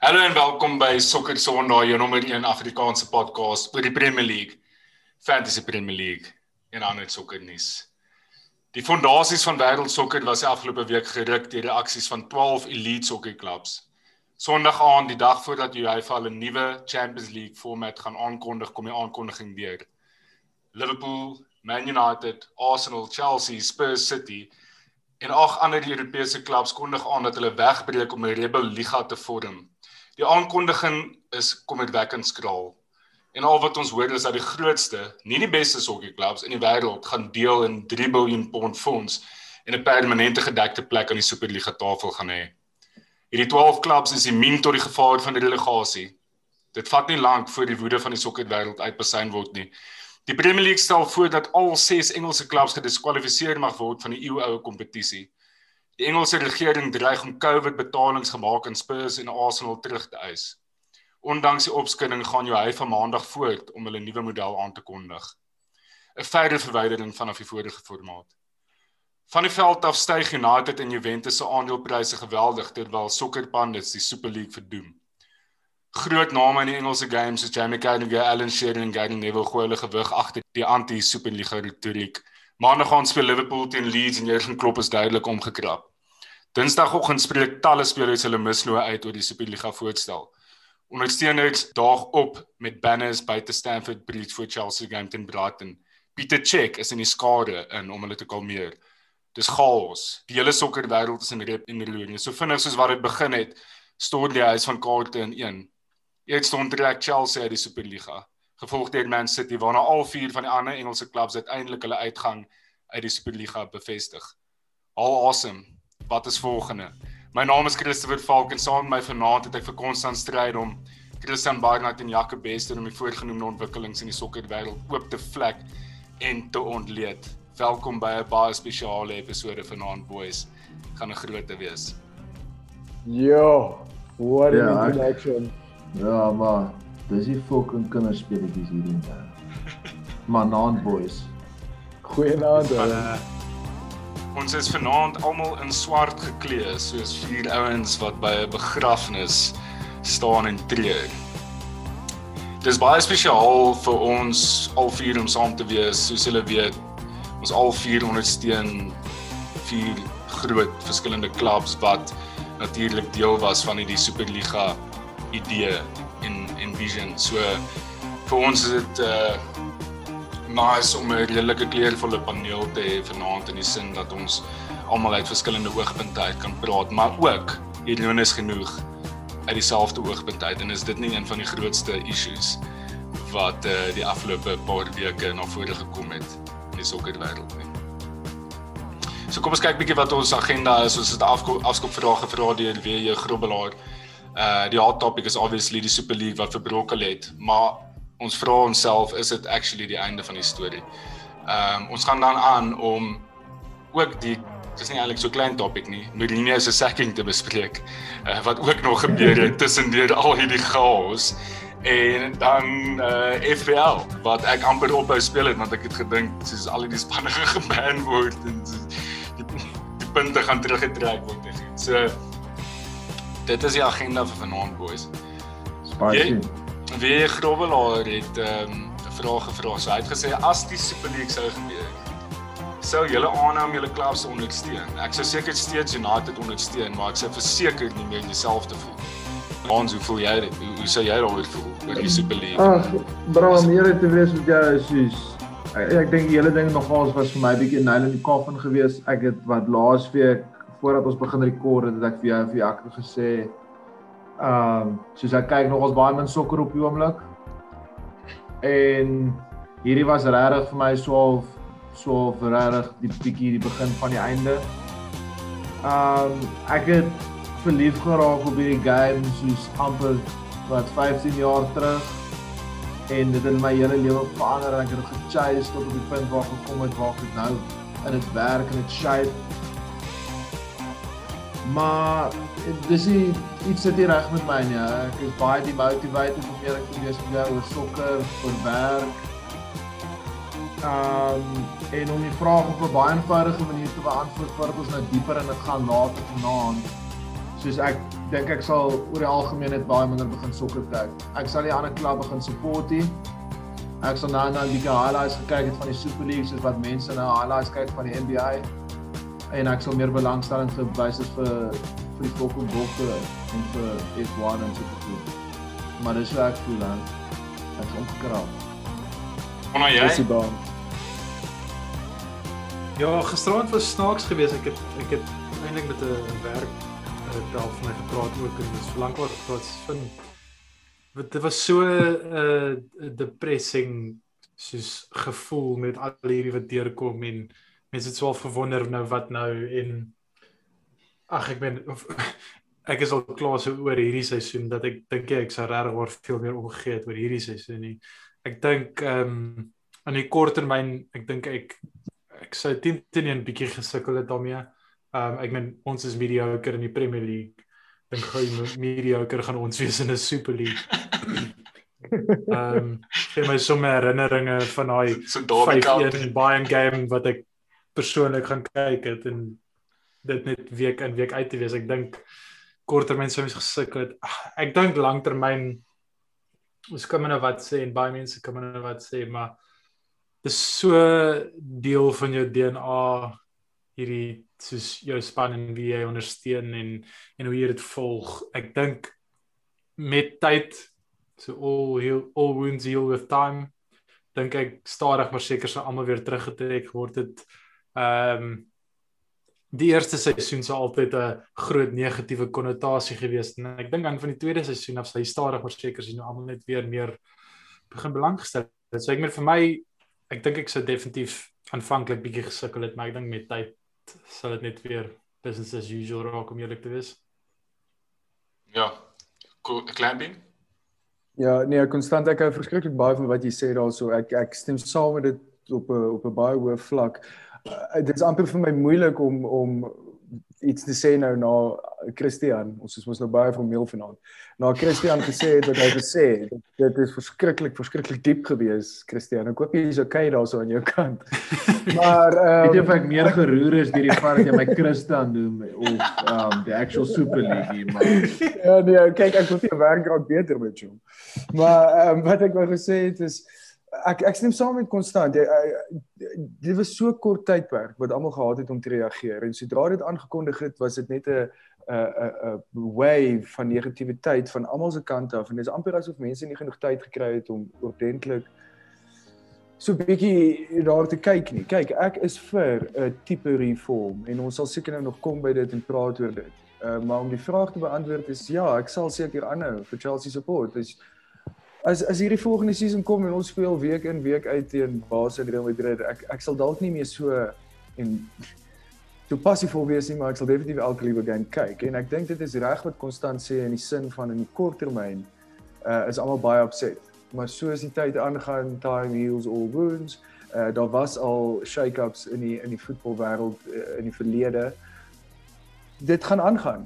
Hallo en welkom by Sokker Sondag, jou nommer 1 Afrikaanse podcast oor die Premier League, Fantasy Premier League en ander sokkernuus. Die fondasies van wêreldsokker was afgelope week geruk deur die aksies van 12 elite sokkerklubs. Sondag aand, die dag voordat UEFA 'n nuwe Champions League format gaan aankondig, kom die aankondiging weer. Liverpool, Man United, Arsenal, Chelsea, Spurs, City en ag ander Europese klubs kondig aan dat hulle wegbreek om 'n Rebel Liga te vorm. Die aankondiging is kommerwekkend skraal. En al wat ons hoor is dat die grootste, nie die beste sokkerklubs in die wêreld gaan deel in 3 miljard pond fonds en 'n permanente gedekte plek aan die Superliga tafel gaan hê. Hierdie 12 klubs is immuun tot die gevaar van relegasie. Dit vat nie lank voor die woede van die sokkerwêreld uitbesyn word nie. Die Premier League stel voor dat al 6 Engelse klubs gediskwalifiseer mag word van die eeuoue kompetisie. Die Engelse regering dreig om COVID betalings gemaak aan Spurs en Arsenal terug te eis. Ondanks die opskudding gaan hy van Maandag voort om hulle nuwe model aan te kondig. 'n Verdere verwydering vanaf die vorige formaat. Van die veld af styg United en Juventus se aandelepryse geweldig terwyl sokkerpandits die Super League verdoem. Groot name in die Engelse game soos Jamie Carragher, Alan Shearer en Gary Neville gooi hulle gewig agter die anti-Superliga retoriek. Maandag gaan speel Liverpool teen Leeds en Jurgen Klopp is duidelik omgekrap. Dinsdagoggend spreek talle spelers hulle misnoë uit oor die Superliga voorstel. Ondersteuners daag op met banners buite Stamford Bridge vir Chelsea game teen Brighton. Peter Cech is in die skare in om hulle te kalmeer. Dis chaos. Die hele sokkerwêreld is in rep en roer. So vinnig soos wat dit begin het, stort die huis van kaarte in een. Eers stond trek Chelsea uit die Superliga, gevolg deur Man City waarna al vier van die ander Engelse klubs uiteindelik hulle uitgang uit die Superliga bevestig. All awesome. Wat is volgende? My naam is Christopher Falk en saam met my vanaand het ek vir konstant stryd om Christian Barnard en Jacques Bester om die voorgenoemde ontwikkelings in die sokkerwêreld oop te vlek en te ontleed. Welkom by 'n baie spesiale episode vanaand boys. Gaan 'n grootte wees. Yo, what an ja, introduction. Ek... Ja, maar dis die fucking kinderspeletjies hierdie dag. Maar naand boys. Goeienaand. Ons is vanaand almal in swart geklee soos vier ouens wat by 'n begrafnis staan en treur. Dis baie spesiaal vir ons al vier om saam te wees, soos julle weet. Ons al vier ondersteun vier groot verskillende klubs wat natuurlik deel was van hierdie Superliga idee en en vision. So vir ons is dit uh nice om 'n redelike kleurvolle paneel te hê vanaand in die sin dat ons almal uit verskillende oogpunte uit kan praat, maar ook ironies genoeg uit dieselfde oogpunt uit en is dit nie een van die grootste issues wat uh die afgelope paar weke na vore gekom het in die sokkerwêreld nie. So kom ons kyk bietjie wat ons agenda is. Ons het afskop vrae gevra deur WJ Grobbelaar. Uh die hot topic is obviously die Super League wat verbrokel het, maar ons vra onsself is dit actually die einde van die storie. Ehm um, ons gaan dan aan om ook die dis nie eintlik so klein topic nie, Mourinho se sacking te bespreek. Uh, wat ook nog gebeur het tussen deur al hierdie chaos en dan uh FPL wat ek amper ophou speel het want ek het gedink soos al die spanne geban word en die, die punte gaan teruggetrek word. So dit is die agenda vir vanaand boys. Spicy. Wie Grobbelaar het ehm, um, vraag gevra. So hy het gesê as die Super League sou gebeur, sou julle aanhou om julle klubs te ondersteun. Ek sou seker steeds United ondersteun, maar ek sou verseker nie meer dieselfde voel. Ons hoe voel jy? Hoe, hoe sou jy daaroor voel oor die Super League? Ag, bra, meer te wees met jou is soos ek, ek dink die hele ding nogals was vir my bietjie nail in die coffin geweest. Ek het wat laasweek voordat ons begin rekord het, het ek vir jou vir Jaco gesê ehm um, soos ek kyk nog ons baie min sokker op die oomblik. En hierdie was regtig vir my so so regtig die bietjie die begin van die einde. Ehm um, ek het verlief geraak op hierdie game soos amper wat 15 jaar terug en dit het my hele lewe verander en ek het gechase tot op die punt waar gekom het waar ek nou in dit werk en dit shape Maar dis iets wat nie reg met my nie. Ek is baie demotivated om meer te wees met jou oor sokker, oor werk. Um en om die vraag op 'n baie eenvoudige manier te beantwoord voordat ons nou dieper in dit gaan later vanaand. Soos ek dink ek sal oor die algemeen net baie minder begin sokker kyk. Ek sal die ander klub begin support nie. Ek sal nou nou die highlights gekyk het van die Super League soos wat mense nou highlights kyk van die NBA. En ek sal meer belangstelling gewys het vir vir die Fokker Bokke en vir F1 en so voort. Maar dis wat ek voel dan. Ek is omgekrap. Kom nou jy. Dis die baan. Ja, gisterand was snaaks geweest. Ek het ek het eintlik met 'n werk tel van my gepraat ook en dit is vir lankal gepraat van dit was so 'n uh, depressing soos gevoel met al hierdie wat deurkom en mense het swaar verwonder nou wat nou en ag ek ben ek is al klaar so oor hierdie seisoen dat ek dink ek sou regtig oor veel meer omgegee het oor hierdie seisoen nie. Ek dink ehm um, aan die kort termyn ek dink ek ek sou teen teen 'n bietjie gesukkel het daarmee. Ehm um, ek meen ons is mediocre in die Premier League. Dink gou mediocre gaan ons wees in 'n Super League. Ehm um, gee my sommer herinneringe van daai so daar in Bayern game wat ek persoonlik gaan kyk het en dit net week in week uit te wees. Ek dink korttermyn sou mens gesukkel het. Ek dink langtermyn ons kan nou wat sê en baie mense kan nou wat sê, maar dis so deel van jou DNA hierdie soos jou span en wie jy ondersteun en en hoe jy dit volg. Ek dink met tyd so all heal, all wounds heal with time. Dink ek stadig maar seker sou almal weer teruggetrek word het. Ehm um, die eerste seisoen sou altyd 'n groot negatiewe konnotasie gewees het. Ek dink aan van die tweede seisoen af hy stadig maar seker sien nou almal net weer meer begin belanggestel. So ek met vir my ek dink ek sou definitief aanvanklik bietjie gesukkel het, maar ek dink met tyd sal dit net weer business as usual raak om eerlik te wees. Ja. Cool, Clamping. Ja, nee, konstant ek hou verskriklik baie van wat jy sê daarso. Ek ek stem saam met dit op 'n op 'n baie hoë vlak. Uh, dit is amper vir my moeilik om om iets te sê nou na Christian. Ons is mos nou baie formeel vanaand. Na Christian gesê het wat hy gesê het. Dit is verskriklik verskriklik diep gewees, Christian. Ek hoop jy is okay daarso aan jou kant. Maar ehm um, weet jy of ek meer geroer is deur die feit dat jy my Christian noem of ehm um, die actual Super League maar Ja, nee, kyk ek moet jou werk raak beter met jou. Maar ehm um, wat ek wou gesê het is ek ek stem saam met Konstant. Dit was so kort tydperk wat almal gehad het om te reageer en sodra dit aangekondig het, was dit net 'n 'n 'n wave van negativiteit van almal se kante af en dit is amper asof mense nie genoeg tyd gekry het om ordentlik so 'n bietjie daar te kyk nie. Kyk, ek is vir 'n tipe reform en ons sal seker nou nog kom by dit en praat oor dit. Uh, maar om die vraag te beantwoord is ja, ek sal seker aanhou vir Chelsea support. Dis as as hierdie volgende season kom en ons speel week in week uit teen Barca en Real Madrid, ek ek sal dalk nie meer so en so passief wees nie, maar ek sal definitief elke liewe game kyk en ek dink dit is reg wat konstant sê in die sin van in die kort termyn uh is almal baie opset. Maar soos die tyd aangaan, time heals all wounds. Uh daar was al shake-ups in die in die voetbalwêreld uh, in die verlede. Dit gaan aangaan.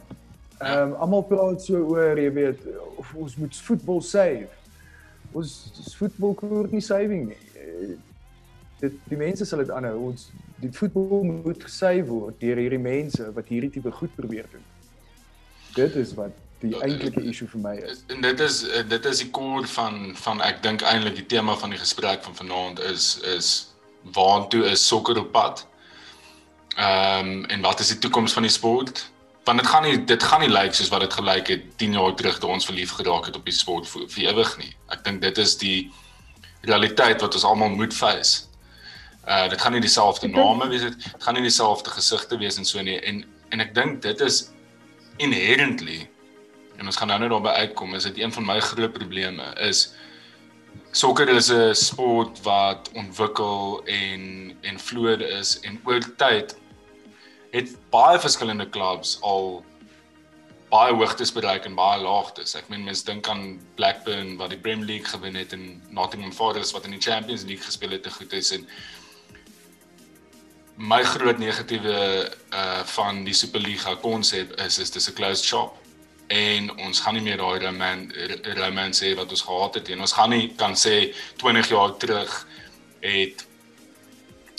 Ehm um, almal praat so oor, jy weet, of ons moet voetbal save ons voetbal koer nie saving nie. Eh, dit die mense sal dit aanhou. Ons die voetbal moet gesave word deur hierdie mense wat hierdie tipe goed probeer doen. Dit is wat die eintlike issue vir my is. En dit is dit is die core van van ek dink eintlik die tema van die gesprek van vanaand is is waartoe is sokker op pad? Ehm um, en wat is die toekoms van die sport? Want dit gaan nie dit gaan nie lyk soos wat dit gelyk het 10 jaar terug toe ons verlief geraak het op die sport vir, vir ewig nie. Ek dink dit is die realiteit wat ons almal moet face. Uh dit gaan nie dieselfde name wees dit gaan nie dieselfde gesigte wees en so nie en en ek dink dit is inherently en ons gaan nou net daarby uitkom is dit een van my groot probleme is sokker is 'n sport wat ontwikkel en en vloed is en oor tyd het baie verskillende clubs al baie hoogtes bereik en baie laagtes. Ek meen mense dink aan Blackburn wat die Premier League gewen het en Nottingham Forest wat in die Champions League gespeel het te goed is en my groot negatiewe uh van die Superliga konsep is is dis 'n closed shop en ons gaan nie meer daai roman romance hê wat ons gehad het en ons gaan nie kan sê 20 jaar terug het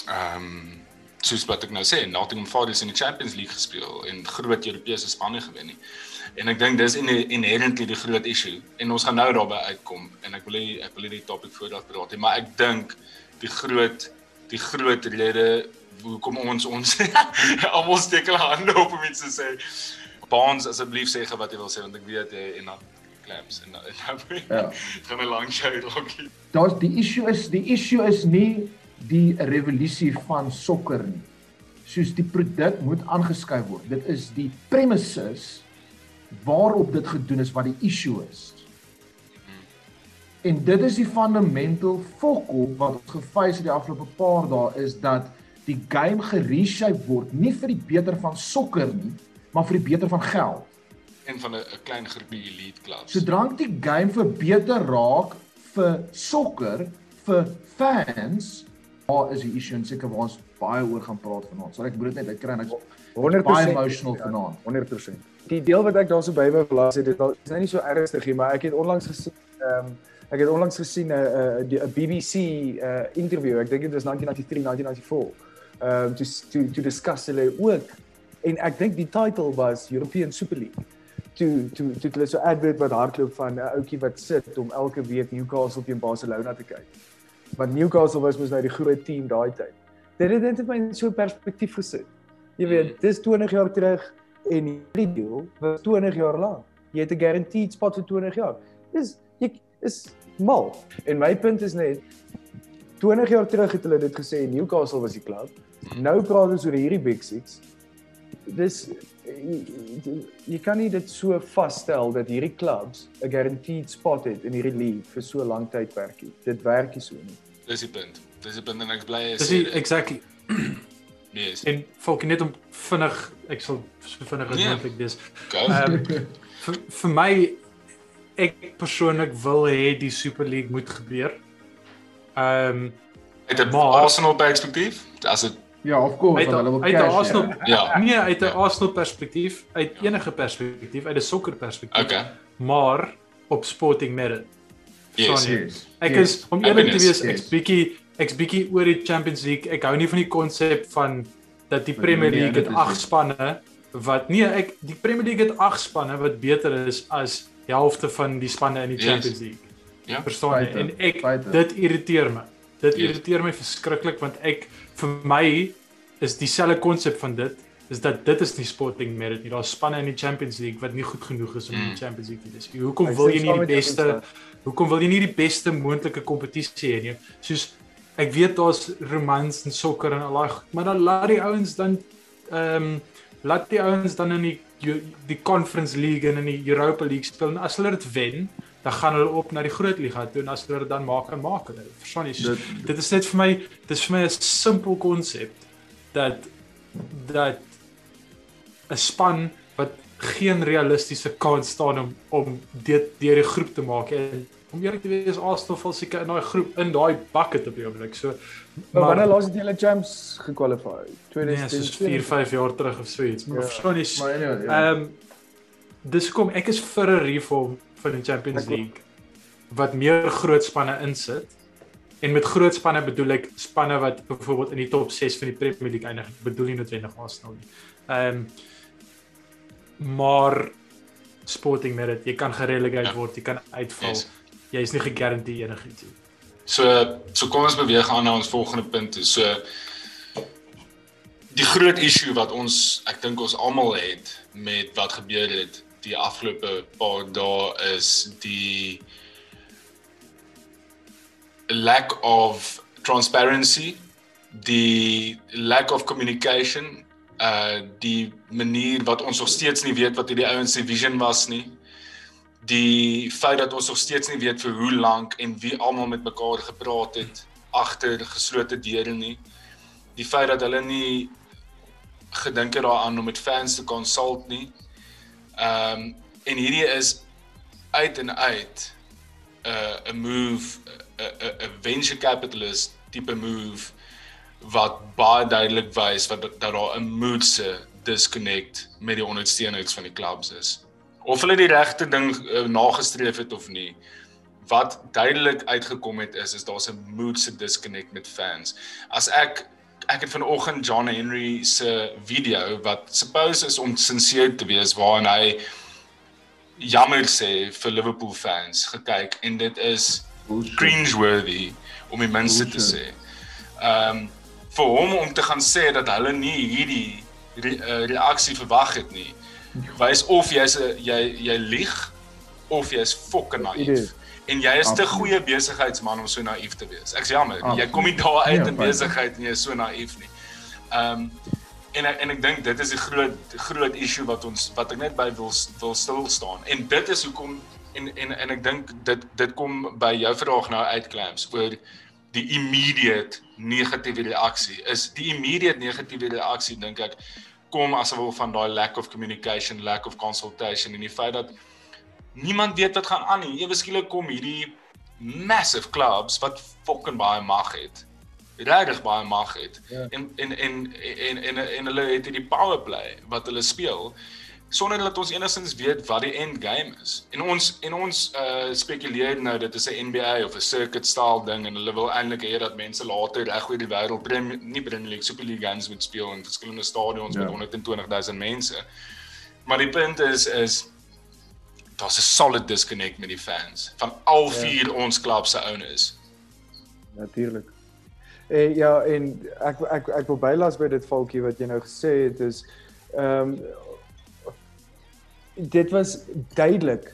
ehm um, soos wat ek nou sê, Nottingham Forest in die Champions League gespeel en groot Europese spanne gewen nie. En ek dink dis in inherently die groot issue en ons gaan nou daarby uitkom en ek wil nie ek wil nie die topic voordat praat nie, maar ek dink die groot die groot rede hoekom ons ons almal steek hulle hande op om iets te sê. Baans asseblief sê wat jy wil sê want ek weet jy en dan claps en dan ja. gaan 'n lang show dalk. Daar's die issue is die issue is nie die revolusie van sokker nie. Soos die produk moet aangeskuif word. Dit is die premises waarop dit gedoen is wat die issue is. En dit is die fundamental fokol wat ons gefeis het die afgelope paar dae is dat die game gereshape word nie vir die beter van sokker nie, maar vir die beter van geld en van 'n klein groepie elite clubs. So drank die game vir beter raak vir sokker vir fans daar is die issue en seker waar ons baie oor gaan praat vanaand. So ek moet dit net uitkry en ek 100% baie emotional vanaand. 100%. Die deel wat ek daarso by my gelas het, dit is nou nie so ernstig nie, maar ek het onlangs gesien ehm um, ek het onlangs gesien 'n uh, 'n uh, BBC uh interview. Ek dink dit was 1993, 1994. Ehm um, to to to discuss hulle ook en ek dink die title was European Super League to to to hulle so advert wat hardloop van 'n ouetjie wat sit om elke week Newcastle teen Barcelona te kyk want Newcastle was mos nou die groot team daai tyd. Dit het net my in so perspektief gesit. Jy weet, mm. dis 20 jaar terug en hierdie deal was 20 jaar lank. Jy het 'n guaranteed spot vir 20 jaar. Dis jy is mal. En my punt is net 20 jaar terug het hulle dit gesê Newcastle was die klub. Nou praat ons oor hierdie Big Six. Dis jy, jy kan nie dit so vasstel dat hierdie clubs 'n guaranteed spot het in hierdie league vir so lank tyd werk nie. Dit werk nie so nie. Dis die punt. Dis die punt en ek bly is. Dis exactly. Yes. En volk net om vinnig ek sal so vinnig as nee. moontlik dis. Ehm vir vir my ek persoonlik wil hê die Super League moet gebeur. Ehm um, uit 'n Arsenal perspektief, as dit Ja, of course, uit, hulle wil uit 'n Arsenal ja. nee, uit 'n ja. Arsenal perspektief, uit enige perspektief, uit 'n sokker perspektief. Okay. Maar op sporting merit. Yes, yes. Ek yes. is om eerlik te wees, ek's bietjie ek's bietjie oor die Champions League. Ek hou nie van die konsep van dat die Premier nee, League het 8 spanne wat nee, ek die Premier League het 8 spanne wat beter is as helfte van die spanne in die Champions League. Ja. Verstaan jy? En ek Feite. dit irriteer my. Dit yes. irriteer my verskriklik want ek vir my is dieselfde konsep van dit is dat dit is nie sporting merit nie. Daar's spanne in die Champions League wat nie goed genoeg is om in die Champions League te wees. Hoekom wil jy nie die beste Hoekom wil jy nie die beste moontlike kompetisie hê nie? Soos ek weet daar's romans en sokker en al daai, maar dan laat die ouens dan ehm um, laat die ouens dan in die die Conference League en in die Europa League speel en as hulle dit wen, dan gaan hulle op na die groot liga toe en as hulle dit dan maak en maak hulle. Verstaan jy? Dit, dit is net vir my, dit is vir my 'n simpel konsep dat dat 'n span wat geen realistiese kans staan om om dit deur die groep te maak en om eerlik te wees Arsenal val seker in daai groep in daai bucket op die oomblik. So maar wanneer laas het hulle champs gekwalifieer? 2004 nee, 5 jaar terug of so iets. Maar ja, verstaan jy? Ehm ja. um, dis kom ek is vir 'n reform vir die Champions League wat meer groot spanne insit. En met groot spanne bedoel ek spanne wat byvoorbeeld in die top 6 van die Premier League eindig. Ek bedoel nie noodwendig Arsenal nie. Ehm um, maar Sporting Merit, jy kan gerelegate ja. word, jy kan uitval. Yes. Jy is nie gegarandeer enigiets nie. So so kom ons beweeg aan na ons volgende punt toe. So die groot issue wat ons ek dink ons almal het met wat gebeur het die afgelope paar dae is die lack of transparency, die lack of communication, uh die manier wat ons nog steeds nie weet wat hierdie ouens se vision was nie. Die feit dat ons nog steeds nie weet vir hoe lank en wie almal met mekaar gepraat het agter geslote deure nie. Die feit dat hulle nie gedink het daaraan om met fans te consult nie. Ehm um, en hierdie is uit en uit 'n uh, 'n move 'n 'n venture capitalist tipe move wat baie duidelik wys wat dat daar 'n moedse disconnect met die ondersteuners van die clubs is. Of hulle die regte ding uh, nagestreef het of nie. Wat duidelik uitgekom het is is daar's 'n moedse disconnect met fans. As ek ek het vanoggend John Henry se video wat suppose is om sincere te wees waarin hy jammer sê vir Liverpool fans gekyk en dit is cringeworthy om die minste te sê. Ehm um, vir hom om te gaan sê dat hulle nie hierdie re, uh, reaksie verwag het nie. Wys of jy's jy jy lieg of jy's fucking naïef. En jy is te goeie besigheidsman om so naïef te wees. Ek's jammer, jy kom nie daar uit in besigheid en jy is so naïef nie. Ehm um, en en ek dink dit is 'n groot groot issue wat ons wat ek net by wil wil stil staan. En dit is hoekom en en en ek dink dit dit kom by jou vraag nou uitklams oor die immediate negatiewe reaksie. Is die immediate negatiewe reaksie dink ek kom as gevolg van daai lack of communication, lack of consultation en die feit dat niemand weet wat gaan aan nie. Ewe skielik kom hierdie massive clubs wat fucking baie mag het. Regtig baie mag het. Ja. En, en en en en en hulle het hierdie power play wat hulle speel sonder dat ons enigstens weet wat die end game is. En ons en ons uh spekuleer nou dit is 'n NBA of 'n circuit style ding en hulle wil eintlik hê dat mense later reg oor die wêreld Premier nie Premier League Super League games moet speel in verskillende stadions ja. met 120 000 mense. Maar die punt is is daar's 'n solid disconnect met die fans van al ja. vier ja. ons klub se owners. Natuurlik. Eh ja, en ek ek ek wil bylas by dit valkie wat jy nou gesê het is ehm um, dit was duidelik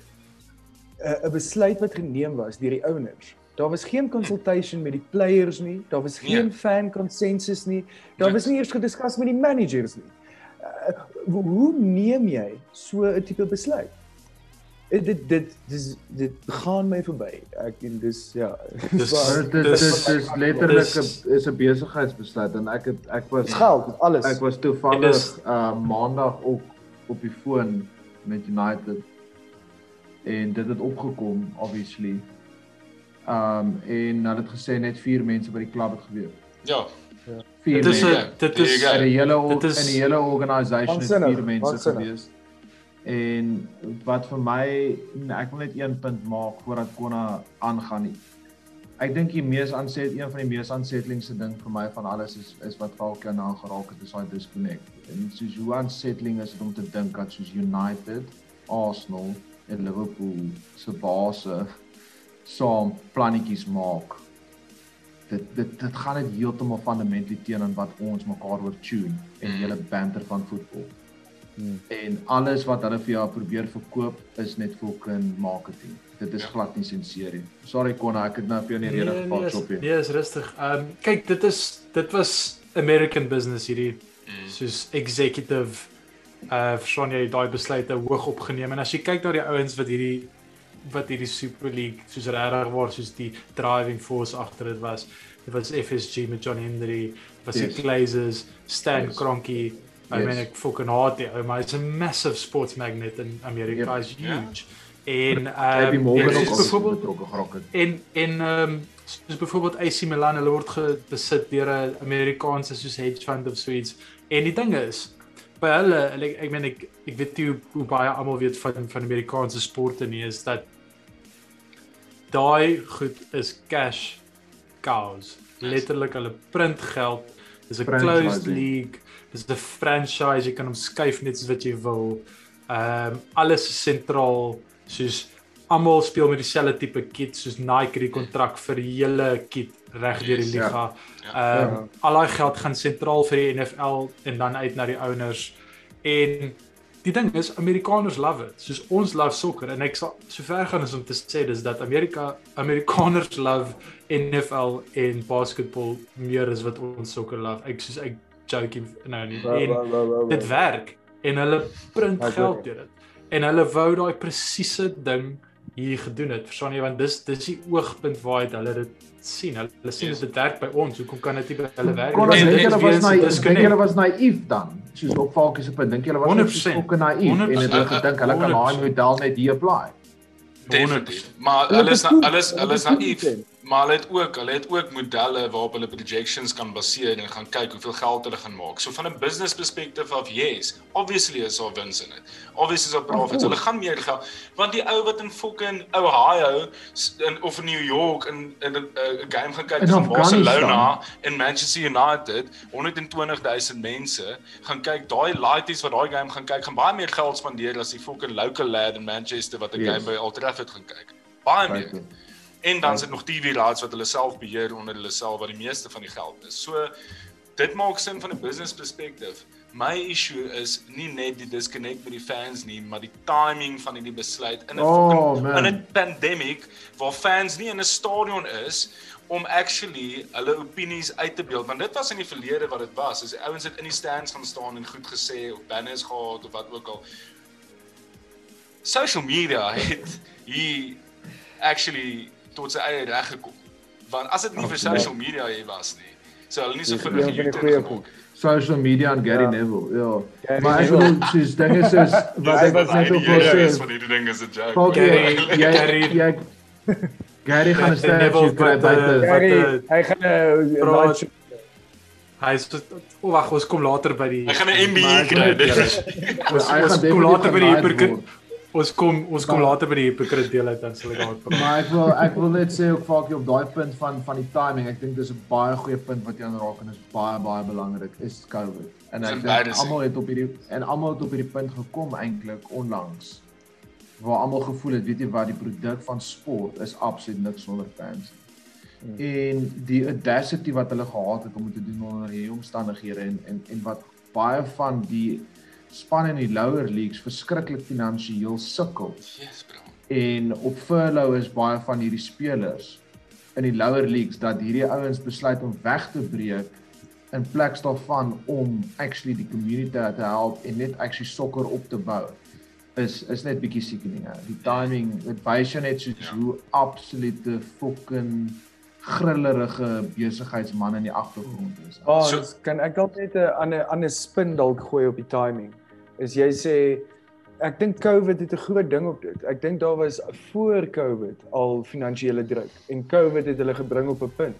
eh, 'n uh, besluit wat geneem was deur die owners. Daar was geen consultation met die players nie, daar was geen nee. fan consensus nie. Daar was nie eers gediskus met die managers nie. Uh, hoe neem jy so 'n tipe besluit? Dit dit dit dis dit gaan my verby. Ek en dis ja. Dis dit is dis letterlik is 'n besigheidsbesluit en ek het ek was geld, alles. Ek was toevallig uh maandag op op die foon met United en dit het opgekom obviously. Um en hulle het gesê net 4 mense by die klub het geweet. Ja. Ja. Dit is a, dit is in die hele dit is in die hele organisation het 4 mense gewees. En wat vir my ek wil net een punt maak voordat Konna aangaan nie. Ek dink die mees aanset een van die mees aansetlingse ding vir my van alles is is wat Falke nou geraak het, is daai disconnect. En soos hoe aansetling is dit om te dink dat soos United, Arsenal en Liverpool se base saam plannetjies maak. Dit dit dit gaan net heeltemal fundamentally teenoor wat ons mekaar oor tune en mm. hele banter van voetbal. Hmm. En alles wat hulle vir jou probeer verkoop is net fucking marketing. Dit is ja. glad nie sinseer nie. Sorry Konna, ek het nou vir jou nie rede geval nee, chop nie. Nee, is rustig. Ehm um, kyk, dit is dit was American business hierdie mm. soos executive uh verstaan jy daai besluite hoog opgeneem en as jy kyk na die ouens wat hierdie wat hierdie Super League soos regtig waar soos die driving force agter dit was. Dit was FSG met John Henry, was yes. die Glazers, Stan yes. Kroenke I yes. mean ek fucking haat dit. Maar it's a massive sports magnet in America yep. is huge. Yeah. En ehm um, byvoorbeeld ook gerok het. En en ehm um, soos byvoorbeeld AC Milan, hulle word besit deur 'n Amerikaanse soos hedge fund of so iets. En die ding is by hulle, ek ek meen ek ek weet jy hoe baie almal weet van van Amerikaanse sporte nie is dat daai goed is cash cows. Letterlik hulle print geld. Dis 'n closed league dis 'n franchise jy kan hom skuif net soos wat jy wil. Ehm um, alles is sentraal soos almal speel met dieselfde tipe kit soos Nike die kontrak vir die hele kit reg deur die liga. Ja. Ja. Ehm ja. um, al daai geld gaan sentraal vir die NFL en dan uit na die owners. En die ding is Amerikaners love it. Soos ons love sokker en ek sal sover gaan is om te sê dis dat Amerika Amerikaners love NFL en basketbal meer as wat ons sokker love. Ek soos ek joking nou nie. En dit werk en hulle print geld deur dit. En hulle wou daai presiese ding hier gedoen het. Verstaan jy want dis dis die oogpunt waar hulle dit sien. Hulle sien dit werk by ons. Hoekom kan dit nie by hulle werk nie? En hulle was naïef. Dink julle was naïef dan? Soos op Falkie se punt. Dink julle was ook naïef en het gedink hulle kan daai model net hier apply? Definitief. Maar hulle is hulle is hulle is naïef. Maar hulle het ook, hulle het ook modelle waarop hulle projections kan baseer en gaan kyk hoeveel geld hulle gaan maak. So van 'n business perspective of yes, obviously is daar wins in dit. Obviously is daar profits. Hulle gaan meer geld want die ou wat in fucking Ohio in of in New York in in 'n uh, game gaan kyk van. Barcelona en Manchester United, 120000 mense gaan kyk daai lighties wat daai game gaan kyk, gaan baie meer geld spandeer as die fucking local lad in Manchester wat 'n Yes. game by Old Trafford gaan kyk. Baie meer. Feitlik. En dan is dit nog TV rights wat hulle self beheer onder hulle self wat die meeste van die geld is. So dit maak sin van 'n business perspective. My issue is nie net die disconnect met die fans nie, maar die timing van hierdie besluit in 'n Oh, fucking in 'n pandemic waar fans nie in 'n stadion is om actually hulle opinies uit te beeld want dit was in die verlede wat dit was. As die ouens het in die stands gaan staan en goed gesê of banners gehad of wat ook al. Social media het hier actually tot sy eie reg gekom. Want as dit nie vir Absoluut. social media hier was nie, sou hulle nie so vinnig die YouTube goeie gemaak. Social media en Gary Ja. Neville. Ja. Gary Maar ek Neville. bedoel soos dinge soos wat ek wat net op is sê. van hierdie ding is 'n joke. Falk, Gary- jy Gary- jy Gary gaan kry eh, buite. Wat, Gary, eh, hy gaan 'n night show Hy is O wag, ons kom later by die Hy gaan 'n MBA Maar ek kry. dit is- Ons kom later by die word. Ons kom ons kom later by die hypocriet deel uit dan sal ek daaroor praat. Maar ek wil ek wil net sê ook Falkie op daai punt van van die timing. Ek dink dis 'n baie goeie punt wat jy aanraak en is baie baie belangrik is COVID. En ek dink almal het op hierdie en almal het op hierdie punt gekom eintlik onlangs waar almal gevoel het weet jy wat die produk van sport is absoluut niks sonder fans. Hmm. En die audacity wat hulle gehad het om dit te doen onder hierdie omstandighede en en en wat baie van die spanne in die lower leagues verskriklik finansiëel sukkel Yes, bro. en op furlough is baie van hierdie spelers in die lower leagues dat hierdie ouens besluit om weg te breek in plaas daarvan om actually die community te help en net actually sokker op te bou is is net bietjie sickening. hè. Die timing, dit wys jou net soos Ja. hoe absolute fucking grillerige besigheidsman in die agtergrond is. Oh, So- so, kan ek dalk net 'n ander ander spin dalk gooi op die timing. Is jy sê ek dink COVID het 'n groot ding op dit. Ek dink daar was voor COVID al finansiële druk en COVID het hulle gebring op 'n punt.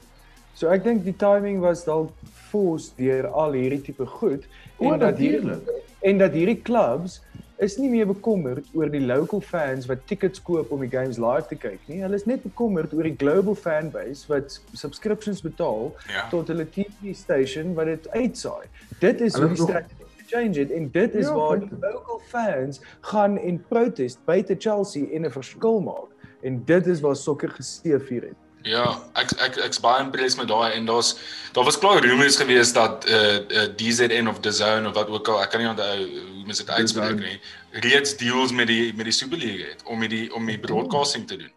So ek dink die timing was dalk forced deur al hierdie tipe goed O, dat hierdie natuurlik. en dat hierdie clubs is nie meer bekommerd oor die local fans wat tickets koop om die games live te kyk nie. Hulle is net bekommerd oor die global fanbase wat subscriptions betaal Ja. tot hulle TV station wat dit uitsaai. Dit is Hulle hoe die strategie change het en dit is Ja, waar die local fans gaan en protest buite Chelsea en 'n verskil maak. En dit is waar sokker gesteef het. Ja, ek ek ek's baie impressed met daai en daar's daar was klaar rumors gewees dat eh uh, uh, DZN of the Zone of wat ook al, ek kan nie onthou hoe mens dit uitspreek nie. Reeds deals met die met die Super League het om met die om die broadcasting te doen.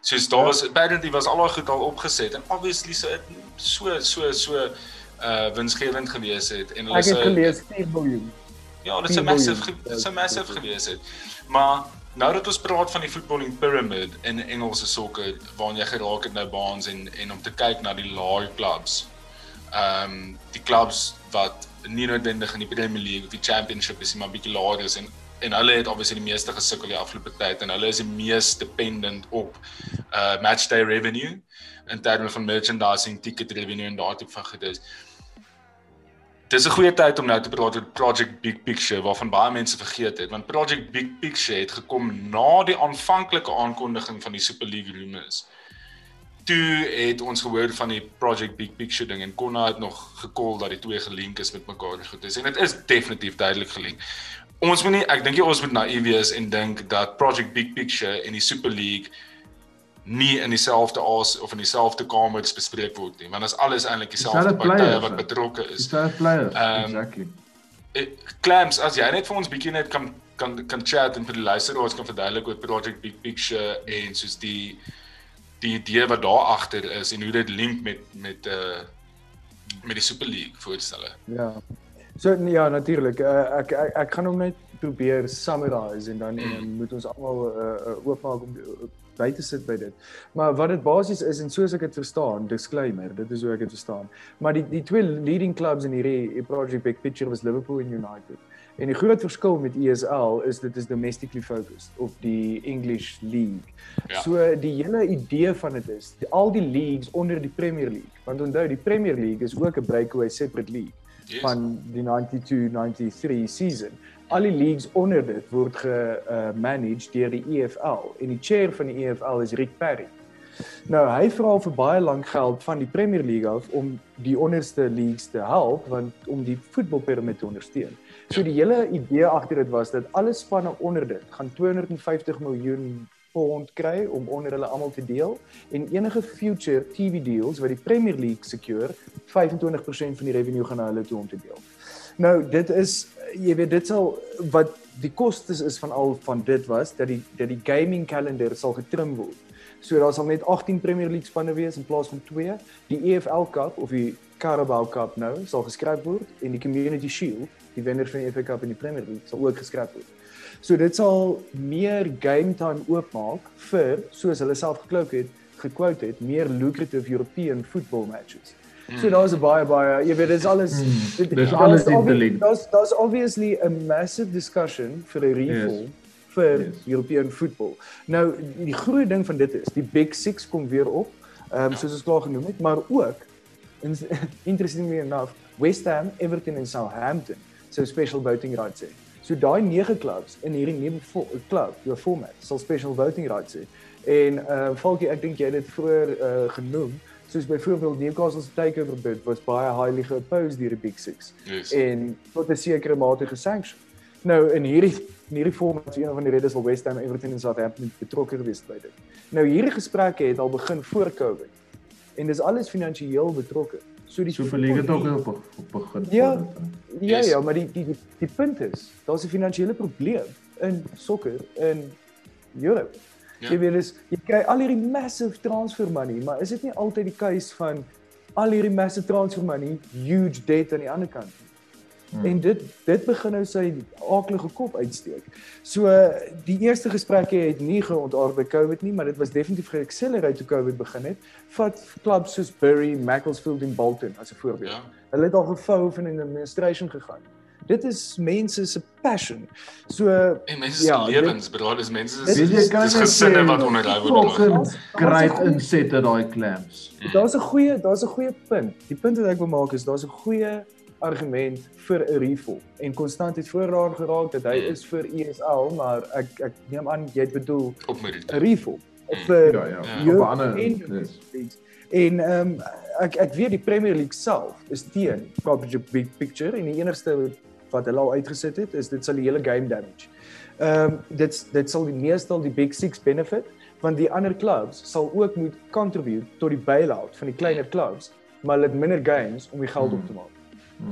Soos daar was apparently was al daai goed al opgeset en obviously so so so so uh winsgewend gewees het en hulle Ek het gelees 4 miljoen. Ja, dit is 'n 10 massive dit is 'n massive gewees het. Maar nou dat ons praat van die footballing pyramid in Engelse sokker waarin jy geraak het nou baans en en om te kyk na die laer clubs. Ehm um, die clubs wat nie noodwendig in die Premier League of die Championship is nie, maar bietjie laer is en en hulle het obviously die meeste gesukkel die afgelope tyd en hulle is die mees dependent op uh matchday revenue in terme van merchandising, ticket revenue en daardie tipe van goedes. Dis 'n goeie tyd om nou te praat oor Project Big Picture waarvan baie mense vergeet het want Project Big Picture het gekom na die aanvanklike aankondiging van die Super League rumors. Toe het ons gehoor van die Project Big Picture ding en Konna het nog gekol dat die twee gelink is met mekaar goed is en dit is definitief duidelik gelink. Ons moet nie ek dink jy ons moet naïef wees en dink dat Project Big Picture en die Super League nie in dieselfde as of in dieselfde kamers bespreek word nie want dit is alles eintlik dieselfde partye wat betrokke is. Dis players. Ehm, Exactly. Eh, Clams, as jy net vir ons bietjie net kan kan kan chat en vir die luisteraars kan verduidelik oor Project Big Picture en soos die die idee wat daar agter is en hoe dit link met met uh met die Super League voorstelle. Ja. So ja, natuurlik. Uh, ek, ek ek gaan hom net probeer summarize en dan en dan moet ons almal uh, oopmaak om by te sit by dit. Maar wat dit basies is en soos ek dit verstaan, disclaimer, dit is hoe ek dit verstaan. Maar die die twee leading clubs in hierdie Project Big Picture was Liverpool en United. En die groot verskil met ESL is dit is domestically focused op die English League. Ja. So die hele idee van dit is die, al die leagues onder die Premier League. Want onthou die Premier League is ook 'n breakaway separate league Yes. van die 92-93 season. Al die leagues onder dit word ge-managed deur die EFL en die chair van die EFL is Rick Parry. Nou hy vra vir baie lank geld van die Premier League af om die onderste leagues te help want om die voetbalpiramide te ondersteun. So die hele idee agter dit was dat alle spanne onder dit gaan 250 miljoen pond kry om onder hulle almal te deel en enige future TV deals wat die Premier League secure 25% van die revenue gaan na hulle toe om te deel. Nou dit is jy weet dit sal wat die kostes is van al van dit was dat die dat die gaming kalender sal getrim word. So daar sal net 18 Premier League spanne wees in plaas van 2. Die EFL Cup of die Carabao Cup nou sal geskryf word en die Community Shield, die wenner van die FA Cup en die Premier League sal ook geskryf word. So dit sal meer game time oopmaak vir soos hulle self geklou het, gequote het, meer lucrative European football matches. So daar's baie baie, jy weet dis alles dit- dis alles obvi- interlinked. Daar's daar's obviously a massive discussion vir 'n reform Yes. vir Yes. European football. Nou die groot ding van dit is, die Big 6 kom weer op, ehm um, soos ons klaar genoem het, maar ook in, interestingly enough, West Ham, Everton en Southampton sou special voting rights hê. So daai 9 clubs in hierdie nuwe club, die format, sal special voting rights hê. En uh Falkie, ek dink jy het dit vroeër uh genoem, soos byvoorbeeld Newcastle se takeover bid was baie highly opposed deur die Big 6 Yes. en tot 'n sekere mate gesanction. Nou in hierdie in hierdie format is een van die redes al West Ham, Everton en Southampton betrokke gewees by dit. Nou hierdie gesprekke het al begin voor Covid. En dis alles finansiëel betrokke. So die Superliga het ook op op begin. Ja. Ja Yes. ja, maar die die die, die punt is, daar's 'n finansiële probleem in sokker in Europe. Ja. Jy weet dis jy kry al hierdie massive transfer money, maar is dit nie altyd die case van al hierdie massive transfer money, huge debt aan die ander kant nie? Hmm. En dit dit begin nou sy aaklige kop uitsteek. So die eerste gesprekke het nie geontaard by COVID nie, maar dit was definitief geaccelerate toe COVID begin het. Vat klubs soos Bury, Macclesfield en Bolton as 'n voorbeeld. Ja. Hulle het al gevou van 'n administration gegaan. Dit is mense se passion. So En mense se Ja, dit- lewens, bro, dis mense se dis net gesinne wat onderhou word. Great insette daai clams. daar's 'n goeie daar's 'n goeie punt. Die punt wat ek wil maak is daar's 'n goeie argument vir 'n reform. En Konstant het vooraan geraak dat hy Mm. is vir ESL, maar ek ek neem aan jy het bedoel. 'n reform of vir Ja ja. Ja. Op ander en yes. En ehm um, ek ek weet die Premier League self is teen Proper Big Picture en die enigste wat hulle al uitgesit het is dit sal die hele game damage. Ehm um, dit dit sal die meestal die Big 6 benefit want die ander clubs sal ook moet contribute tot die bailout van die kleiner clubs, maar hulle het minder games om die geld op te maak.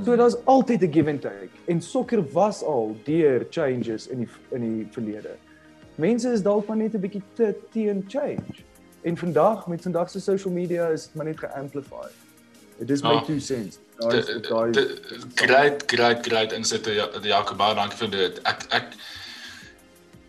So daar's altyd 'n give and take en sokker was al deur changes in die in die verlede. Mense is dalk maar net 'n bietjie te teen change. En vandag met vandag se social media is dit maar net geamplify. It is my Ja. two cents. Great, great, great insitte ja, die Jakob baie dankie vir dit. Ek ek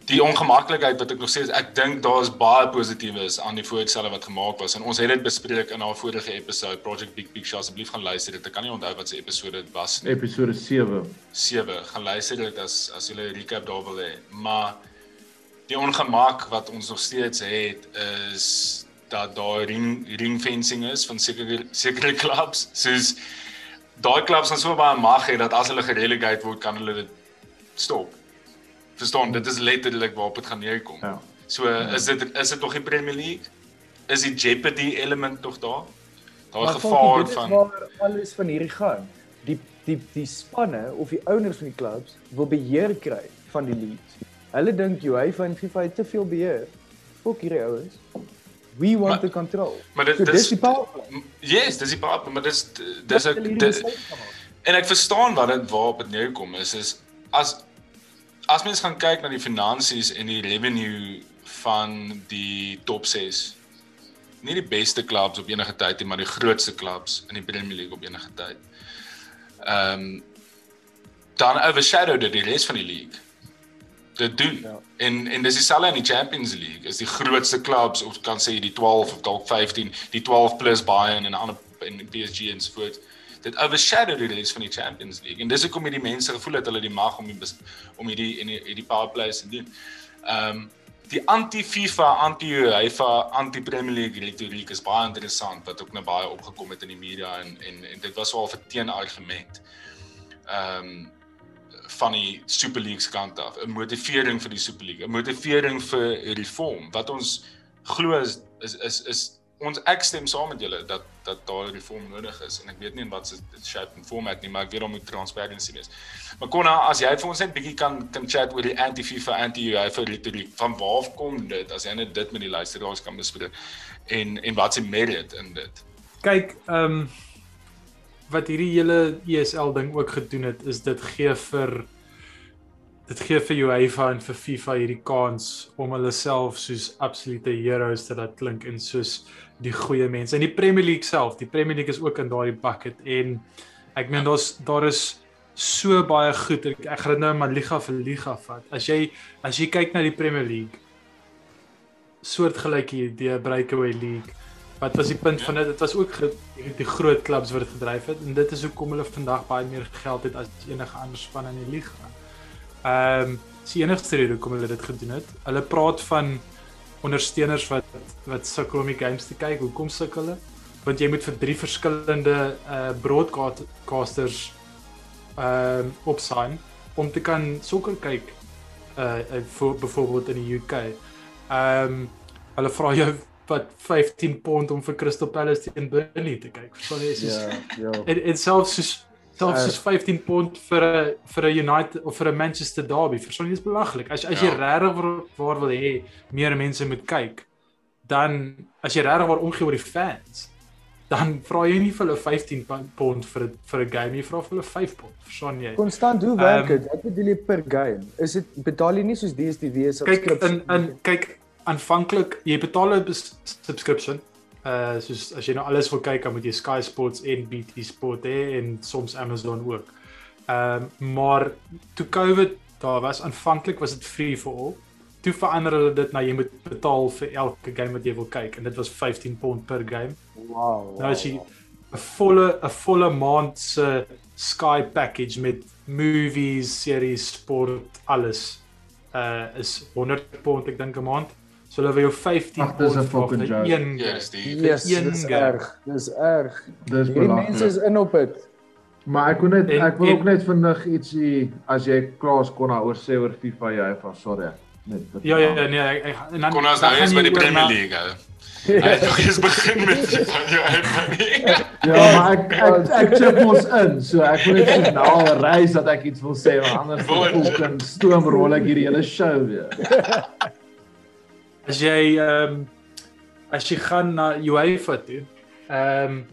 die ongemaklikheid wat ek nog sê is ek dink daar's baie positiefs aan die voorstelle wat gemaak was. En ons het dit bespreek in our vorige episode Project Big Picture. Asseblief gaan luister dit. Ek kan nie onthou wat se episode dit was nie. Episode 7. 7 gaan luister dit as as jy 'n recap daar wil hê. Maar die ongemak wat ons nog steeds het is dat daar ring ringfencing is van sekere sekere clubs soos daai clubs gaan so baie mag hê dat as hulle gerelegate word kan hulle dit stop. Verstaan, dit is letterlik waarop dit gaan neerkom. Ja. So is dit is dit nog die Premier League? Is die jeopardy element nog daar? Daar Maar gevaar dit van waar alles van hierdie gaan. Die die die spanne of die owners van die clubs wil beheer kry van die leagues. Hulle dink UEFA en FIFA het te veel beheer. Fok hierdie ouens. We want Maar- the control. maar dit- so, dis- dis die power. play. Yes, dis die paar, maar dis dis ek dis-. En ek verstaan wat dit waarop dit neerkom is is as as mens gaan kyk na die finansies en die revenue van die top 6 nie die beste clubs op enige tyd nie, maar die grootste clubs in die Premier League op enige tyd. Ehm um, dan overshadow dit die res van die league. Dit doen. Ja. En en dis dieselfde in die Champions League. Is die grootste clubs of kan sê die 12 of dalk 15, die 12 plus Bayern en ander en PSG en so voort Dit overshadow die res van die Champions League en dis hoekom hierdie mense gevoel het hulle die mag om die om hierdie en hierdie power plays te doen. Ehm um, die anti-FIFA, anti-UEFA, anti-Premier League retoriek is baie interessant wat ook nou baie opgekom het in die media en en, en dit was wel 'n teenargument. Ehm um, van die Super League se kant af, 'n motivering vir die Super League, 'n motivering vir reform. Wat ons glo is is is, is ons ek stem saam met julle dat dat daar reform nodig is en ek weet nie in wat se shape en format nie, maar ek weet daar moet transparency wees. Maar Konna, as jy vir ons net bietjie kan kan chat oor die anti-FIFA, anti-UEFA retoriek, van waar kom dit as jy net dit met die luisteraars kan bespreek en en wat se merit in dit? Kyk, ehm um, wat hierdie hele ESL ding ook gedoen het is dit gee vir dit gee vir UEFA en vir FIFA hierdie kans om hulle self soos absolute heroes te laat klink en soos die goeie mense. En die Premier League self, die Premier League is ook in daardie bucket en ek meen daar's daar is so baie goed. Ek, ek gaan dit nou maar liga vir liga vat. As jy as jy kyk na die Premier League soortgelyke idee breakaway league wat was die punt van dit dit was ook die groot klubs wat gedryf het en dit is hoekom hulle vandag baie meer geld het as enige ander span in die liga. Ehm um, die enigste rede hoekom hulle dit gedoen het. Hulle praat van ondersteuners wat wat sukkel om die games te kyk. Hoekom sukkel hulle? Want jy moet vir drie verskillende uh broadcasters ehm um, opsign om te kan sokker kyk uh vir byvoorbeeld in die UK. Ehm um, hulle vra jou wat 15 pond om vir Crystal Palace teen Burnley te kyk. Verstaan jy? Soos, Ja, ja. en, en selfs soos selfs soos 15 pond vir 'n vir 'n United of vir 'n Manchester derby. Verstaan jy? Dis belaglik. As as jy Ja. regtig waar, waar wil hê meer mense moet kyk, dan as jy regtig waar omgee oor die fans, dan vra jy nie vir hulle 15 pa- pond vir 'n vir 'n game, jy vra vir hulle 5 pond. Verstaan jy? Konstant, hoe werk Ehm, dit? Wat bedoel jy per game? Is dit betaal jy nie soos DStv se kyk in in kyk aanvanklik jy betaal 'n subscription. Uh soos as jy nou alles wil kyk, dan moet jy Sky Sports en BT Sport hê en soms Amazon ook. Ehm um, maar toe COVID daar was aanvanklik was dit free for all. Toe verander hulle dit na jy moet betaal vir elke game wat jy wil kyk en dit was 15 pond per game. Wow. Nou as jy 'n volle 'n volle maand se Sky package met movies, series, sport, alles uh is 100 pond ek dink 'n maand. So hulle wil jou 15 Ag, dis 'n fucking vir joke. een Ja, game. dis die Yes, een dis erg. Dis erg. Dis Hierdie mense belaglik. is in op dit. Maar ek wil net En- ek wil en- ook net vinnig ietsie as jy klaar kon daaroor sê oor FIFA jy van sorry. Net. Ja ja ja, nee, ek, ek, en dan Kon ons dan nou eens by die Premier League. Hy het nog eens begin met die van jou uit. Ja, maar ek ek ek chip ons in. So ek wil net so nou al reis dat ek iets wil sê want anders Woord. fucking stoomrol ek hierdie hele show weer. As jy ehm um, as jy gaan na UEFA toe, ehm um,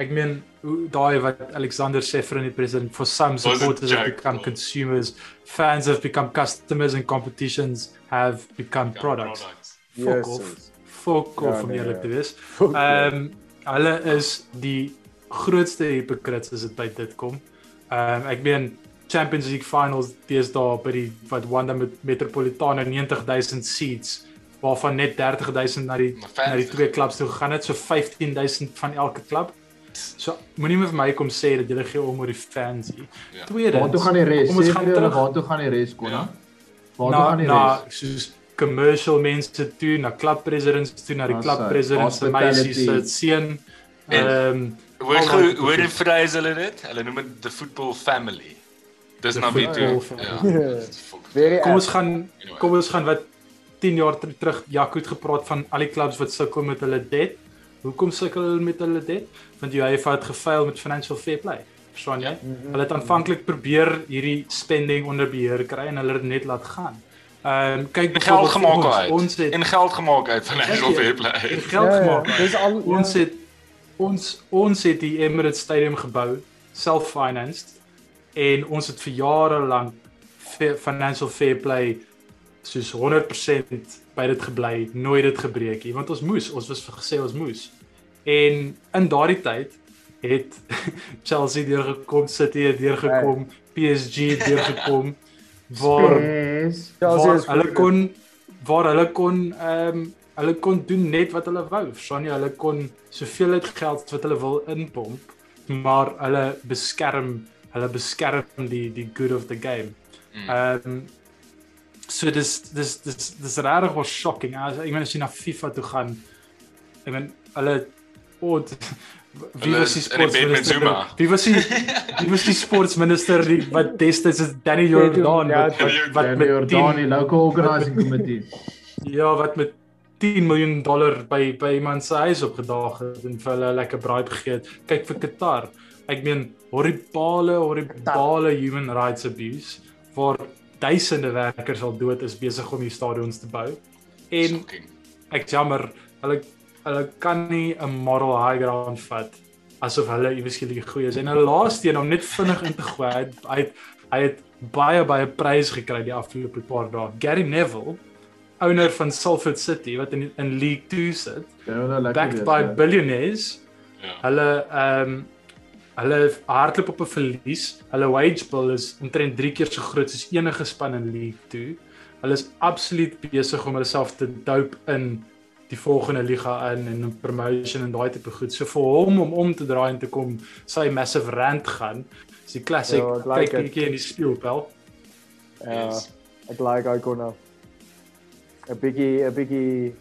ek meen hoe daai wat Alexander Seferin die president for some supporters have become man. consumers, fans have become customers and competitions have become products. Fuck off. Jesus. Fuck Ja, off om nee, eerlik ja. te wees. Ehm um, hulle is die grootste hypocrites as dit by dit kom. Ehm um, ek meen Champions League finals deesdae by die wat Wanda met Metropolitano 90000 seats waarvan net 30000 na die na die twee klubs toe gegaan het, so 15000 van elke klub. So moenie vir my kom sê dat jy gee om oor die fans hier. Ja. Tweedens, Waartoe gaan die res? ons gaan terug waartoe gaan die res kon? Ja. Waartoe na gaan die na res? soos commercial mense toe, na club presidents toe, na die Ah, club presidents se meisie se seun. Ehm Hoor hoe die phrase hulle dit? Hulle noem dit the football family. Dis nou wie toe. Ja. kom ons gaan kom ons gaan wat 10 jaar ter, terug Jaco het gepraat van al die clubs wat sukkel met hulle debt. Hoekom sukkel hulle met hulle debt? Want die UEFA het gefaal met financial fair play. Verstaan jy? Mhm. Hulle het aanvanklik probeer hierdie spending onder beheer kry en hulle het dit net laat gaan. Ehm um, kyk En geld gemaak ons. uit. Ons het En geld gemaak uit financial fair en play. geld Ja, ja, gemaak. uit. Dis al Ons ja. het ons ons het die Emirates Stadium gebou self-financed en ons het vir jare lank financial fair play soos 100% by dit gebly, nooit dit gebreek nie, want ons moes, ons was gesê ons moes. En in daardie tyd het Chelsea deurgekom, City het deurgekom, PSG het deurgekom waar. Chelsea is hulle kon waar hulle kon ehm um, hulle kon doen net wat hulle wou. Jy? Hulle kon soveel uit geld wat hulle wil inpomp. maar hulle beskerm hulle beskerm die die good of the game. Mm. Ehm um, so dis dis dis dis regtig was shocking. As ek meen as jy na FIFA toe gaan, ek meen hulle oh, wie was die sportminister? Wie was die wie was die sportsminister die wat destyds is Danny Jordan Ja, wat wat, wat met Jordani 10, local organizing committee. ja, wat met 10 miljoen dollar by by iemand se huis opgedaag het en vir hulle lekker bribe gegee het. Kyk vir Qatar. Ek meen horribale horribale human rights abuse waar duisende werkers al dood is besig om die stadions te bou. En ek jammer, hulle hulle kan nie 'n moral high ground vat asof hulle eweskielik goed is. En 'n laaste een om net vinnig in te gooi, hy het- hy het, hy het baie baie prys gekry die afgelope paar dae. Gary Neville, owner van Salford City wat in in League 2 sit, Ja, nou lekker. backed by ja. billionaires. Ja. Hulle ehm um, hulle hardloop op 'n verlies. Hulle wage bill is omtrent 3 keer so groot as enige span in League 2. Hulle is absoluut besig om hulle self te dope in die volgende liga in en 'n promotion en daai tipe goed. So vir hom om om te draai en te kom sy massive rant gaan. Is die classic Ja, ek like kyk bietjie in die speelpel. Ja, Yes. ek like hy kon nou 'n bietjie 'n bietjie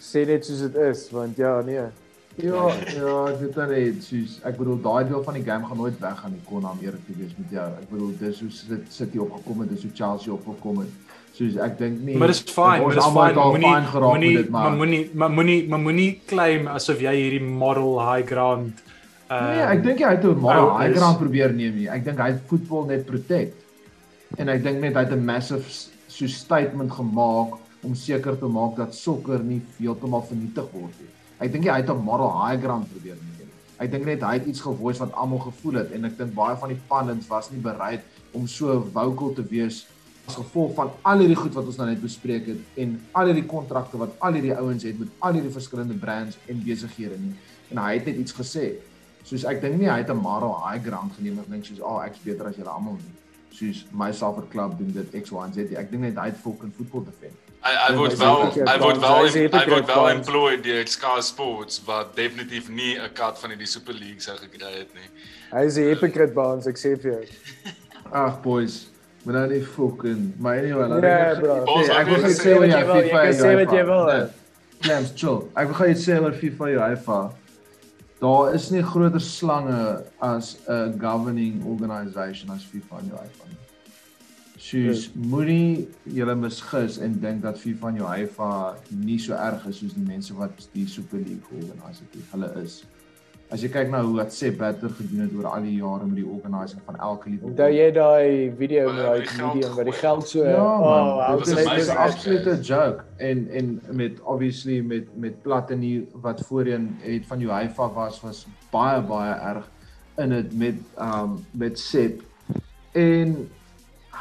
sê dit soos dit is want ja, nee. Ja, ja, ek weet dan net, soos ek bedoel daai deel van die game gaan nooit weggaan nie, kon om eerlik te wees met jou. Ek bedoel dis hoe dit City opgekom het, dis hoe Chelsea opgekom het. Soos ek dink nie Maar dis fyn, maar dis fyn. Moenie moenie dit, maar moenie maar moenie maar moenie claim asof jy hierdie moral high ground uh Nee, ek dink hy het 'n moral ou high ground probeer neem nie. Ek dink hy het voetbal net protect. En ek dink net hy het 'n massive so statement gemaak om seker te maak dat sokker nie heeltemal vernietig word nie. Ek dink hy het 'n moral high ground probeer neem. Ek dink net hy het iets gevoice wat almal gevoel het en ek dink baie van die pundits was nie bereid om so vocal te wees as gevolg van al hierdie goed wat ons nou net bespreek het en al hierdie kontrakte wat al hierdie ouens het met al hierdie verskillende brands en besighede nie. En hy het net iets gesê. Soos ek dink nie hy het 'n moral high ground geneem en dink soos, "Ag, oh, ek's beter as julle almal nie." Soos my Salford club doen dit X Y en Z. Ek dink net hy het fucking voetbal defend. Hy hy Ja, word hy is wel hy word bonds, wel hy hypocrite word wel employed deur Sky Sports wat definitief nie 'n kat van die Super League sou gekry het nie. Hy is 'n hypocrite baans, ek sê vir jou. Ag boys, moet nou nie fucking my anyway. laat Ja, ek- bro. Nee, ek wil net jy sê wat jou jy jy FIFA. kan en sê wat jy wil, Nee. Clams chill. Ek wil gou iets sê oor FIFA en UEFA. Daar is nie groter slange as 'n governing organisation as FIFA en UEFA nie. Soos moenie julle misgis en dink dat FIFA en UEFA nie so erg is soos die mense wat die Super League organiseer het. Hulle is. As jy kyk na hoe wat Sepp Blatter gedoen het oor al die jare met die organisering van elke liewe Onthou jy daai video met daai medium wat die geld so Ja, man. oh, dit is it absolute joke en en met obviously met met Platini wat voorheen het van UEFA was was baie baie erg in dit met um met Sepp en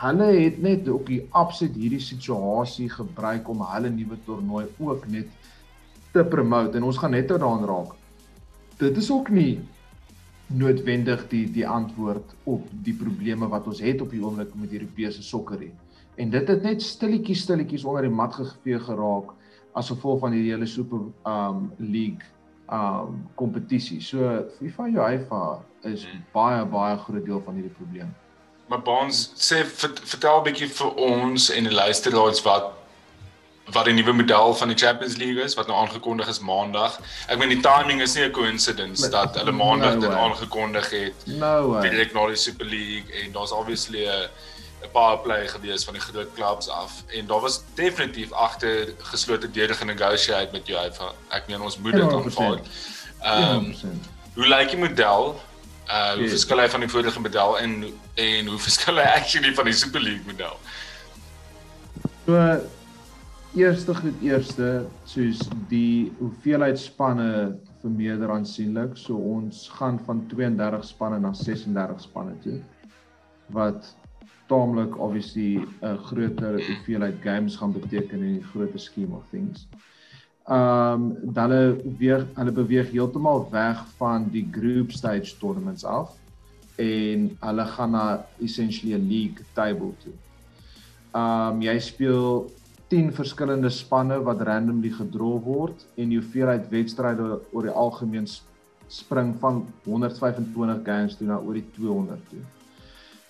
hulle het net op die absoluut hierdie situasie gebruik om hulle nuwe toernooi ook net te promote en ons gaan net daaraan raak. Dit is ook nie noodwendig die die antwoord op die probleme wat ons het op die oomblik met Europese sokker nie. En dit het net stilletjies stilletjies onder die mat gevee geraak as gevolg van die hele Super um League um kompetisie. So FIFA UEFA is Hmm. baie baie groot deel van hierdie probleem. Maar Bons sê vert- vertel 'n bietjie vir ons en die luisteraars wat wat die nuwe model van die Champions League is wat nou aangekondig is Maandag. Ek meen die timing is nie 'n coincidence Nee, dat hulle Maandag no dit aangekondig het way. direk na die Super League en daar's obviously 'n 'n paar play gewees van die groot clubs af en daar was definitief agter geslote deure genegotiate met UEFA. Ek meen ons moet dit 100%. aanvaar. Ehm um, 100%. hoe lyk die model? Uh hoe Ja. verskil hy van die vorige model en en hoe verskil hy actually van die Super League model? So eerste goed eerste soos die hoeveelheid spanne vermeerder aansienlik. So ons gaan van 32 spanne na 36 spanne toe wat taamlik obviously 'n groter hoeveelheid games gaan beteken in die groter scheme of things. Ehm um, dan hulle weer hulle beweeg heeltemal weg van die group stage tournaments af en hulle gaan na essentially 'n league table toe. Um jy speel 10 verskillende spanne wat randomly gedra word en die hoeveelheid wedstryde oor die algemeen spring van 125 games toe na oor die 200 toe.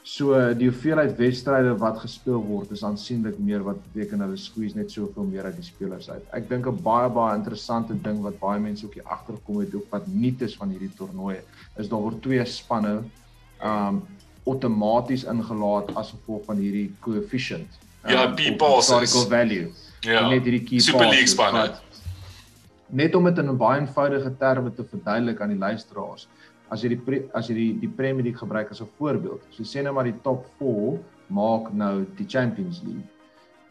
So die hoeveelheid wedstryde wat gespeel word is aansienlik meer wat beteken hulle squeeze net soveel meer uit die spelers uit. Ek dink 'n baie baie interessante ding wat baie mense ook hier agterkom het ook wat nuut is van hierdie toernooi is daar word twee spanne um outomaties ingelaat as gevolg van hierdie coefficient. Ja, um, P of passes. historical value. Ja. Net hierdie key Super League spanne. Net om dit in 'n baie eenvoudige terme te verduidelik aan die luisteraars. As jy die as jy die die Premier League gebruik as 'n voorbeeld. So sê nou maar die top 4 maak nou die Champions League.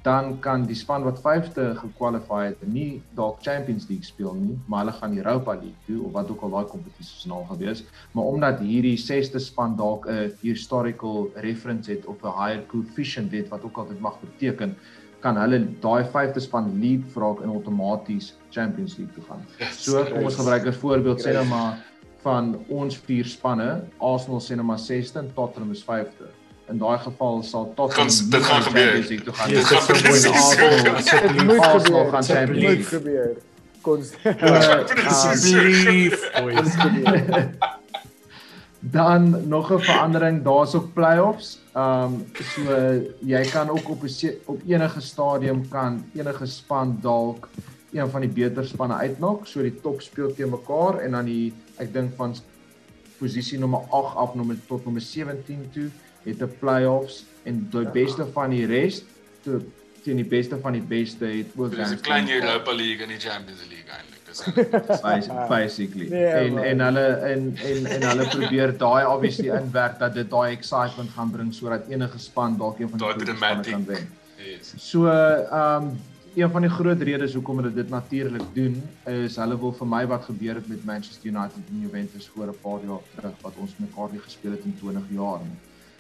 Dan kan die span wat 5de gekwalifiseer het, nie dalk Champions League speel nie, maar hulle gaan Europa League toe of wat ook al daai kompetisies nou gewees, maar omdat hierdie 6de span dalk 'n historical reference het of 'n higher coefficient het wat ook al dit mag beteken, kan hulle daai 5de span leapfrog en outomaties Champions League toe gaan. So kom ons gebruik 'n voorbeeld sê nou maar van ons vier spanne, Arsenal sê nou maar 6de en Tottenham is 5de. In daai geval sal Tottenham Gaan- nie dit gaan aan gebeur. Toe gaan. Ja, Dit dit gaan gaan gebeur. Dit moet Arsenal gebeur. gaan Dit moet League. gebeur. Konstant. Asseblief, boys. Dan nog 'n verandering, daar's ook playoffs. Um so jy kan ook op 'n op enige stadium kan enige span dalk een van die beter spanne uitknok. So die top speel teen mekaar en dan die ek dink van posisie nommer 8 af nommer tot nommer 17 toe het 'n playoffs en die beste van die res toe teen die beste van die beste het ook Dis 'n klein. Europa League en die Champions League eintlik. Dis Bas- basically. Nee, en man. en hulle en en en hulle probeer daai obviously inwerk dat dit daai excitement gaan bring sodat enige span dalk een van die spanne kan wen. yes. So ehm um, een van die groot redes hoekom hulle dit natuurlik doen is hulle wil vir my wat gebeur het met Manchester United en Juventus voor 'n paar jaar terug wat ons mekaar nie gespeel het in 20 jaar nie.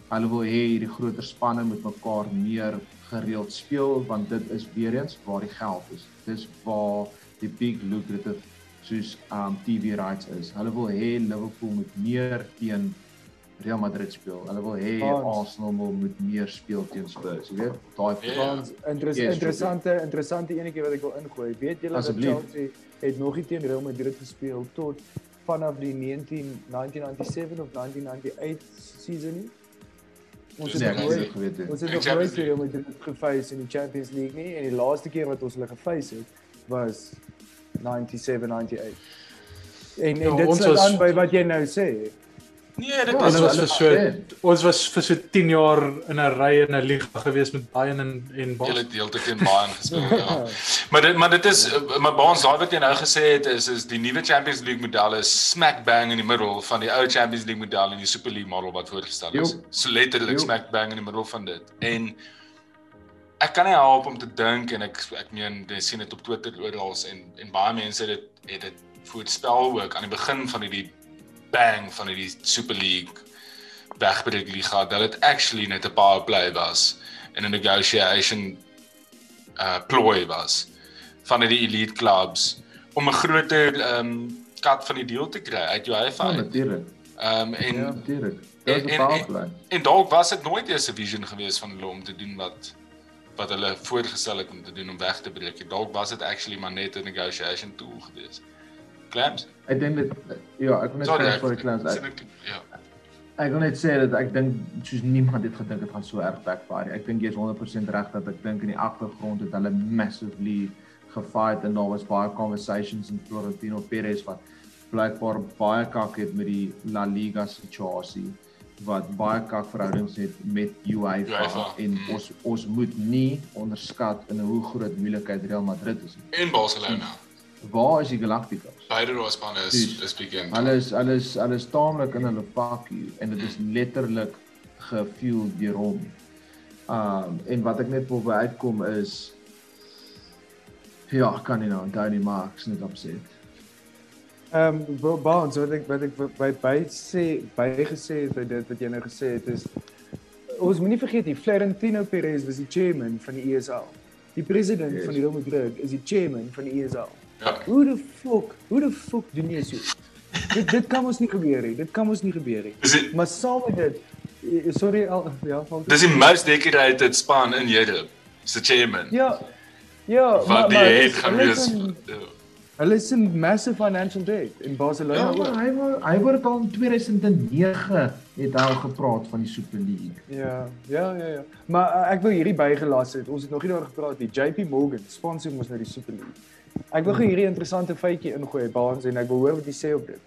Hulle wil hê hierdie groter spanne moet mekaar meer gereeld speel want dit is weer eens waar die geld is. Dis waar die big lucrative soos um TV rights is. Hulle wil hê Liverpool moet meer teen Real Madrid speel. Hulle wil hê. Arsenal moet meer speel teen Spurs. Jy weet, daai Ja. Frans, interes Yes, interessante interessante enetjie wat ek wil ingooi. Weet julle dat. Chelsea het nog nie teen Real Madrid gespeel tot vanaf die 19 1997 of 1998 season nie? Ons het Nee, nog nooit dit geweet. het. ons het nog nooit Real Madrid geface in die Champions League nie en die laaste keer wat ons hulle geface het was 97 98. En Ja, en dit ons sluit aan by wat jy nou sê. Nee, dit Ja, was Ons was vir so ons was vir so 10 jaar in 'n ry in 'n liga gewees met Bayern en en Bas. het heeltyd teen Bayern gespeel, ja. Maar dit maar dit is maar Baans daai wat jy nou gesê het is is die nuwe Champions League model is smack bang in die middel van die ou Champions League model en die Super League model wat voorgestel is. Jo. So letterlik Jo. smack bang in die middel van dit. En ek kan nie help om te dink en ek ek meen jy sien dit op Twitter oral en en baie mense het dit het dit voorspel ook aan die begin van hierdie bang van hierdie Super League wegbreek liga dat dit actually net 'n power play was en 'n negotiation uh ploy was van die elite clubs om 'n groter ehm um, kat van die deal te kry uit UEFA. Ja, natuurlik. Ehm en Ja, natuurlik. Dit is en- 'n en- powerplay. en dalk was dit nooit eers 'n vision gewees van hulle om te doen wat wat hulle voorgestel het om te doen om weg te breek. Dalk was dit actually maar net 'n negotiation tool gewees. Clams? Ek dink dit ja, ek wil net sê vir die klans. sien Ek, ek- Ja. ek wil net sê dat ek dink soos niemand het gedink dit gaan so erg backfire. Ek dink jy is 100% reg dat ek dink in die agtergrond het hulle massively gefight en daar was baie conversations in Florentino Perez wat blykbaar baie kak het met die La Liga situasie wat baie kak verhoudings het met UEFA, en mm. ons ons moet nie onderskat in hoe groot moeilikheid Real Madrid is nie. En Barcelona. Waar is die Galacticos? Beide daai spanne is is bekend. Hulle is hulle is hulle is taamlik in hulle vakkie en dit is letterlik gefuel deur hom. Um en wat ek net wil by uitkom is ja, kan nie nou onthou nie, maar ek's net opset. Ehm um, Baans wat ek wat ek by by sê bygesê het by dit wat jy nou gesê het is ons moenie vergeet die Florentino Perez was die chairman van die ESL. Die president Yes. van die Real Madrid is die chairman van die ESL. Ja. Hoe die fuck, hoe die fuck doen jy so? dit dit kan ons nie gebeur nie. Dit kan ons nie gebeur nie. Die, Maar saam met dit eh, sorry al ja, van dis die most decorated span in Europe. Se chairman. Ja. Ja, wat die maar het gaan hulle wees. Ja. Hulle is in massive financial debt in Barcelona. Ja, maar hy wou hy wou dit al in 2009 het hy al gepraat van die Super League. Ja, ja, ja, ja. Maar uh, ek wil hierdie bygelas het. Ons het nog nie daaroor gepraat nie. JP Morgan sponsor ons nou die Super League. Ek wil gou hierdie interessante feitjie ingooi Baans en ek wil hoor wat jy sê op dit.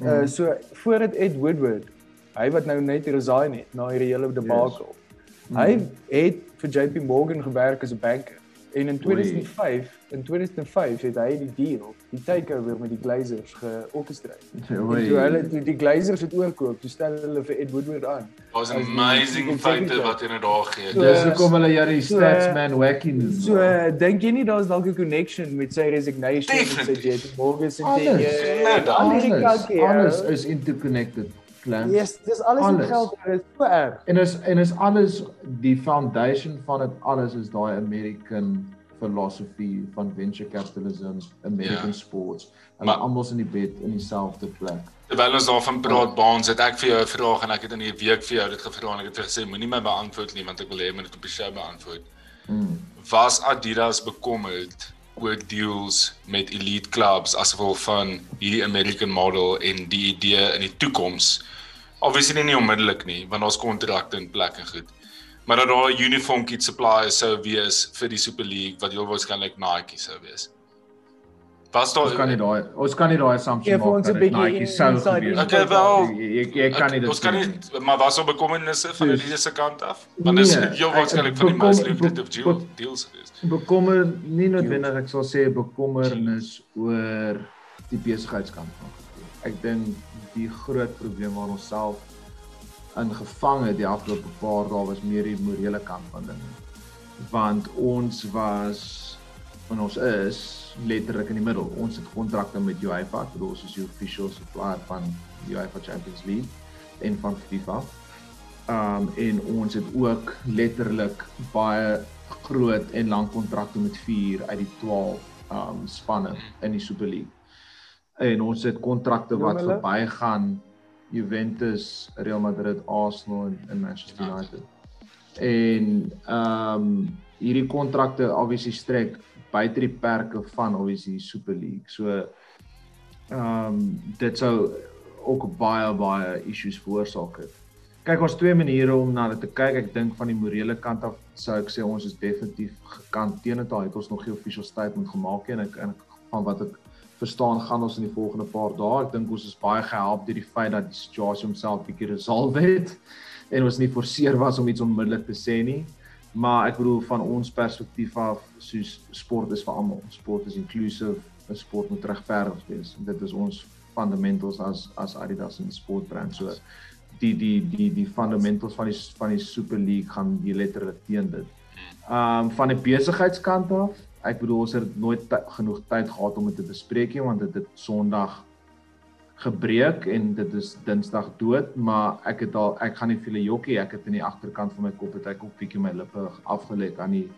Uh so voordat Ed Woodward, hy wat nou net resign het na hierdie hele debakel. Yes. Hy het vir JP Morgan gewerk as 'n banker. En in 2005, in 2005 het hy die deal, die takeover met die Glazers georkestreer. Toe hulle toe die Glazers het oorkoop, toe stel hulle vir Ed Woodward aan. Daar's As die- amazing feite executive. wat nou daar gee. So, Dis hoekom hulle jou die so, statsman wacky noem. So uh, dink jy nie daar's dalk 'n connection met sy resignation met sy. JP Morgan se Alles. ding? Nee, dat- Amerika alles, keer. alles is interconnected, Clem. Yes, dis alles in Alles. geld, dit is so erg. En is en is alles die foundation van dit alles is daai American philosophy van venture capitalism, American Ja. sports. Hulle Maar- almal in die bed in dieselfde plek. Terwyl ons daarvan praat, Baans, het ek vir jou 'n vraag en ek het in die week vir jou dit gevra en ek het vir gesê moenie my beantwoord nie want ek wil hê jy moet dit op die show beantwoord. Mm. Was Adidas bekommerd oor deals met elite clubs as gevolg van hierdie American model en die idee in die toekoms? Obviously nie onmiddellik nie, want daar's kontrakte in plek en goed. Maar dat daar 'n uniform kit supplier sou wees vir die Super League wat heel waarskynlik Nike sou wees. Was daar Ons kan nie daai ons kan nie daai assumption Gee vir maak ons 'n bietjie inside het. Okay, wel. Jy, jy, jy kan nie dit Ons kan nie maar was daar bekommernisse van die se kant af? Want dis Nee, heel ek- waarskynlik van die be- deal- be- deals gewees. Bekommer nie noodwendig ek sal sê bekommernis oor die besigheidskant van. Ek dink die groot probleem waar ons self ingevang het die afgelope paar dae was meer die morele kant van dinge. Want ons was en ons is letterlik in die middel. Ons het kontrakte met UEFA, ek bedoel ons is die official supplier van die UEFA Champions League en van FIFA. Um en ons het ook letterlik baie groot en lang kontrakte met 4 uit die 12 um spanne in die Super League. En ons het kontrakte wat Noem hulle? verbygaan Juventus, Real Madrid, Arsenal en, en Manchester Ja. United. En um hierdie kontrakte obviously strek buite die perke van obviously die Super League. So um dit sou ook baie baie issues veroorsaak het. Kyk, ons twee maniere om na dit te kyk. Ek dink van die morele kant af sou ek sê ons is definitief gekant teen dit. Al het ons nog nie official statement gemaak nie en ek en ek van wat ek verstaan gaan ons in die volgende paar dae. Ek dink ons is baie gehelp deur die feit dat die situasie homself bietjie resolve het en ons nie forceer was om iets onmiddellik te sê nie. Maar ek bedoel van ons perspektief af, soos sport is vir almal. Sport is inclusive, 'n sport moet regverdig wees. En dit is ons fundamentals as as Adidas en sportbrand. So die die die die fundamentals van die van die Super League gaan die letterlik teen dit. Um van die besigheidskant af, ek bedoel ons het nooit genoeg tyd gehad om dit te bespreek nie want dit het Sondag gebreek en dit is Dinsdag dood, maar ek het al ek gaan nie vir 'n jokkie, ek het in die agterkant van my kop het ek ook bietjie my lippe afgelek aan die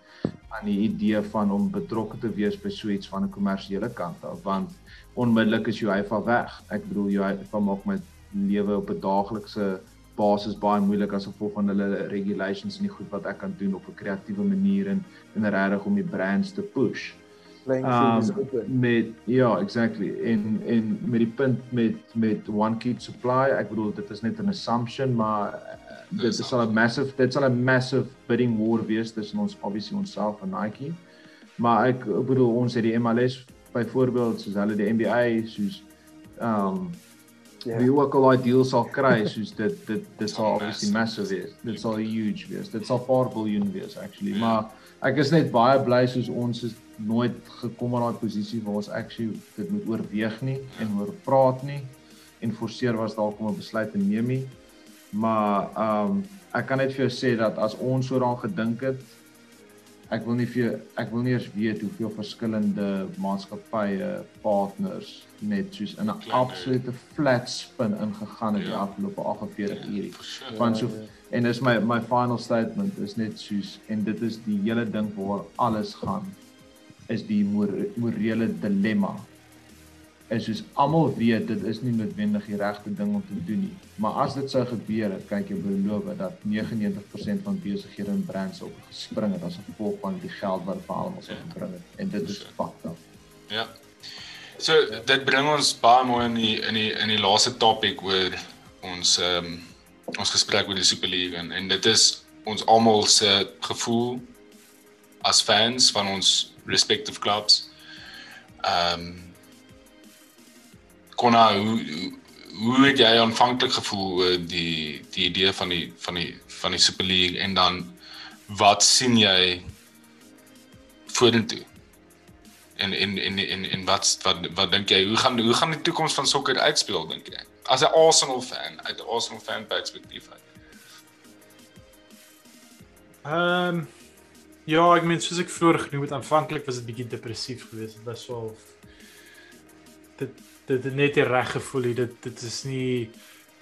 aan die idee van om betrokke te wees by so iets van 'n kommersiële kant af want onmiddellik is UEFA weg. Ek bedoel UEFA maak my lewe op 'n daaglikse basis baie moeilik as gevolg van hulle regulations en die goed wat ek kan doen op 'n kreatiewe manier en en regtig om die brands te push. Playing field is Um, open. met ja, exactly. En en met die punt met met one kit supply, ek bedoel dit is net 'n assumption, maar uh, dit is al 'n massive dit sal 'n massive bidding war wees tussen ons obviously onsself en Nike. Maar ek, ek bedoel ons het die MLS byvoorbeeld soos hulle die NBA soos um Ja. wie ook al daai deal sal kry soos dit dit dit sal obviously massive wees. Dit sal huge wees. Dit sal paar biljoen wees actually. Ja. Maar ek is net baie bly soos ons is nooit gekom aan daai posisie waar ons actually dit moet oorweeg nie en oor praat nie en forceer was dalk om 'n besluit te neem nie. Maar ehm um, ek kan net vir jou sê dat as ons so daaraan gedink het ek wil nie vir jou, ek wil nie eers weet hoeveel verskillende maatskappye, partners net soos in 'n absolute flat spin ingegaan het die Ja. afgelope 48 uur. For sure. Van so Ja, ja. en dis my my final statement is net soos en dit is die hele ding waar alles gaan is die more, morele dilemma. Is soos almal weet dit is nie noodwendig die regte ding om te doen nie. Maar as dit sou gebeur, het, kyk jy beloof dat 99% van besighede en brands sou gespring het as gevolg van die geld wat vir almal sou gebring het. En dit is fucked up. Ja. So dit bring ons baie mooi in die in die in die laaste topik oor ons ehm um, ons gesprek oor die Super League en en dit is ons almal se gevoel as fans van ons respective clubs. Um, Konna hoe hoe het jy aanvanklik gevoel oor die die idee van die van die van die Super League en dan wat sien jy vorentoe? En en en en en wat wat wat dink jy hoe gaan hoe gaan die toekoms van sokker uitspeel dink jy? As 'n Arsenal fan uit 'n Arsenal fan perspektief uit. Ehm um, ja, ek meen soos ek vroeër genoem het, aanvanklik was dit bietjie depressief geweest. Dit was so dit dit het net nie reg gevoel nie. Dit dit is nie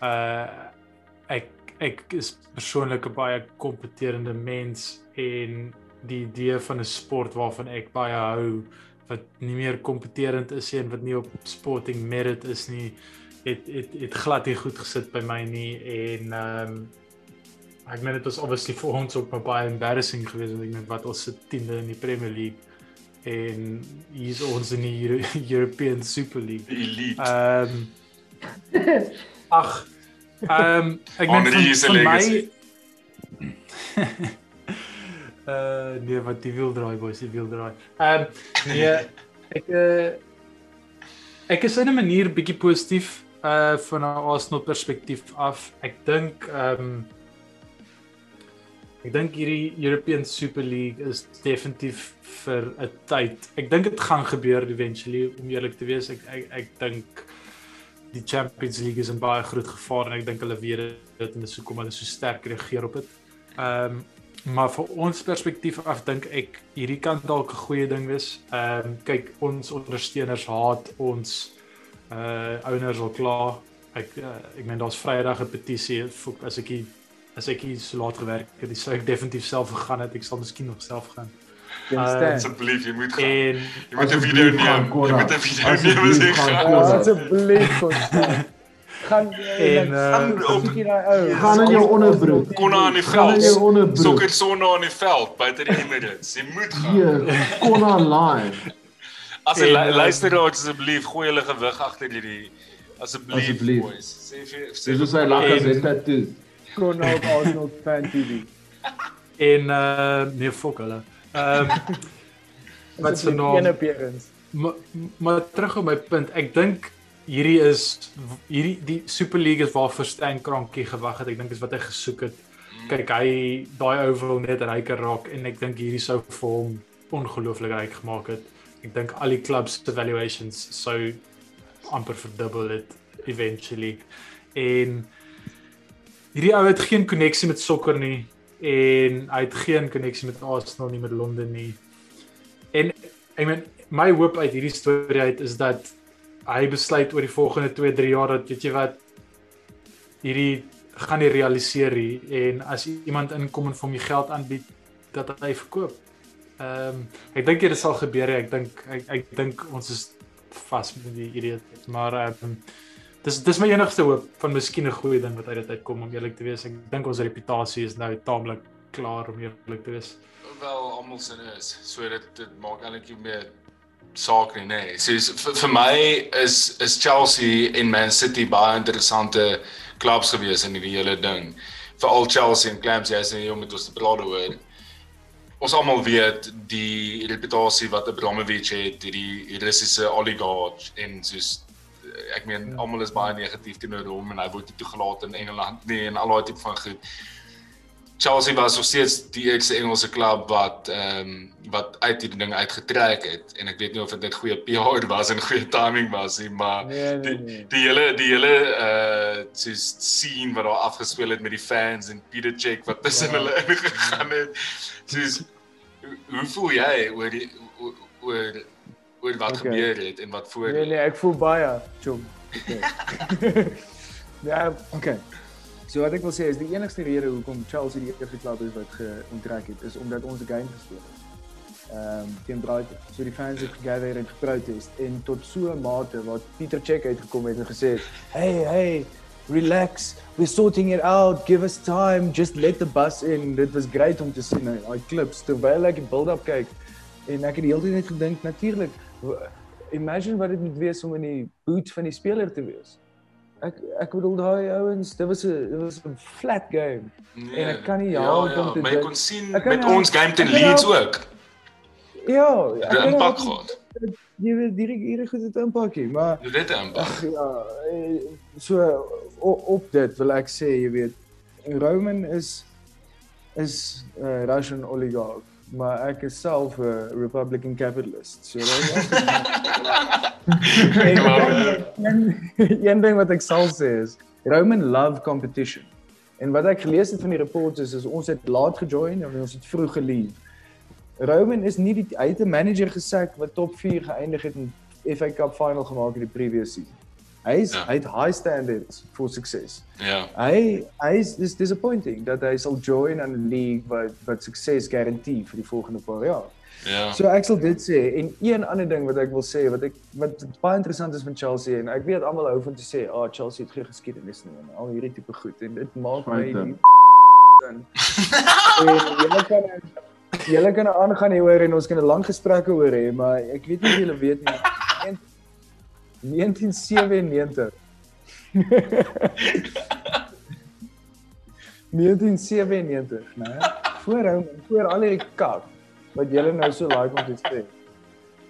uh ek ek is persoonlik 'n baie kompeterende mens en die idee van 'n sport waarvan ek baie hou wat nie meer kompeterend is en wat nie op sporting merit is nie het het het glad nie goed gesit by my nie en ehm um, ek meen dit was obviously vir ons ook baie embarrassing geweest want ek meen wat ons se 10de in die Premier League en hier's ons in die Euro European Super League. Elite. Ehm um, ag ehm um, ek meen legacy. my uh nee wat die wiel draai boys, die wiel draai. Ehm um, nee ek uh, ek is in 'n manier bietjie positief uh van 'n Arsenal perspektief af. Ek dink ehm um, Ek dink hierdie European Super League is definitief vir 'n tyd. Ek dink dit gaan gebeur eventually om eerlik te wees. Ek ek, ek dink die Champions League is in baie groot gevaar en ek dink hulle weet dit en dis hoekom hulle so sterk reageer op dit. Ehm um, maar vir ons perspektief af dink ek hierdie kan dalk 'n goeie ding wees. Ehm um, kyk ons ondersteuners haat ons uh owners al klaar. Ek uh, ek meen daar's Vrydag 'n petisie as ek die as ek hier so laat gewerk het, sou ek definitief self gegaan het. Ek sal miskien nog self gaan. Understand? Asseblief, jy moet gaan. En Jy moet 'n video neem. Jy moet 'n video neem as jy gaan, Asseblief. Gaan En, uh, gaan op in jou onderbroek. Konna aan die in veld. onderbroek. Sokker sonne aan die veld buite die Emirates. Jy moet gaan. Hier, kon online. As jy uh, luister daar asseblief, gooi hulle gewig agter hierdie asseblief Asseblief. boys. Sê vir sê Dis hoe hy lag as hy En- tattoo. Kon nou op Arsenal fan TV. en uh nee fok hulle. Ehm wat se naam? Een appearance. Maar maar terug op my punt. Ek dink hierdie is hierdie die Super League is waarvoor Stan Kroenke gewag het. Ek dink is wat hy gesoek het. Kyk, hy daai ou wil net ryker raak en ek dink hierdie sou vir hom ongelooflik ryk gemaak het. Ek dink al die clubs se valuations sou amper verdubbel het eventually. En hierdie ou het geen koneksie met sokker nie en hy het geen koneksie met Arsenal nie met Londen nie. En ek meen my hoop uit hierdie storie uit is dat hy besluit oor die volgende 2, 3 jaar dat weet jy wat hierdie gaan nie realiseer nie en as iemand inkom en vir hom die geld aanbied dat hy verkoop. Ehm um, ek dink dit sal gebeur. Ek dink ek, ek dink ons is vas met die idee maar ehm um, dis dis my enigste hoop van miskien 'n goeie ding wat uit dit uitkom om eerlik te wees. Ek dink ons reputasie is nou taamlik klaar om eerlik te wees. Wel almal sin is. So dit dit maak eintlik meer saak nie, nee. So is- vir, vir my is is Chelsea en Man City baie interessante klubs gewees in hierdie hele ding. Veral Chelsea en Clamps, jy's nie om met ons te praat oor. Ons almal weet die reputasie wat Abramovich het, hierdie Russiese oligarch en soos ek meen almal is baie negatief teenoor hom en hy word nie toegelaat in Engeland nie en al daai tipe van goed. Chelsea was nog steeds die eerste Engelse klub wat ehm um, wat uit hierdie ding uitgetrek het en ek weet nie of dit net goeie PR was en goeie timing was nie, maar Nee, nee, die, nee. die hele die hele uh soos scene wat daar afgespeel het met die fans en Peter Check wat tussen Ja. hulle ingegaan het. Soos hoe voel jy oor die oor oor, oor wat Okay. gebeur het en wat voor Nee nee, ek voel baie chom. Okay. ja, okay. So wat ek wil sê is die enigste rede hoekom Chelsea die eerste klub is wat geonttrek het is omdat ons 'n game gespeel het. Ehm um, teen Brighton. So die fans het gegather en geprotest en tot so 'n mate wat Pieter Cech uitgekom het en gesê het, "Hey, hey, relax. We're sorting it out. Give us time. Just let the bus in." Dit was great om te sien daai clips terwyl ek die build-up kyk en ek het die hele tyd net gedink natuurlik imagine wat dit moet wees om in die boot van die speler te wees. Ek ek bedoel daai ouens, dit was 'n dit was 'n flat game. Nee, En ek kan nie ja, help ja, om te maar jy kon sien met nie ons game teen Leeds help- ook. Ja, Die impak gehad. Jy weet hierdie hierdie goed het impak hier, maar Dit impak. ja, eh, so op, op dit wil ek sê, jy weet, Roman is is 'n uh, Russian oligarch, maar ek is self 'n uh, Republican capitalist. So een, een ding wat ek sal sê is Roman love competition. En wat ek gelees het van die reports is, is ons het laat gejoin en ons het vroeg geleave. Roman is nie die hy het 'n manager gesak wat top 4 geëindig het en FA Cup final gemaak in die previous season. Hy is Ja. hy het high standards vir sukses. Ja. Hy hy is dis disappointing dat hy sal join aan 'n league wat wat sukses garandeer vir die volgende paar jaar. Ja. So ek sal dit sê en een ander ding wat ek wil sê wat ek wat baie interessant is van Chelsea en ek weet almal hou van te sê, "Ah, oh, Chelsea het geen geskiedenis nie en al hierdie tipe goed." En dit maak my dan. Julle kan julle kan aangaan hieroor en ons kan 'n lang gesprekke oor hê, maar ek weet nie of julle weet nie. En- 1997 1997, né? Voor hom, voor al hierdie kak wat julle nou so like om te sê.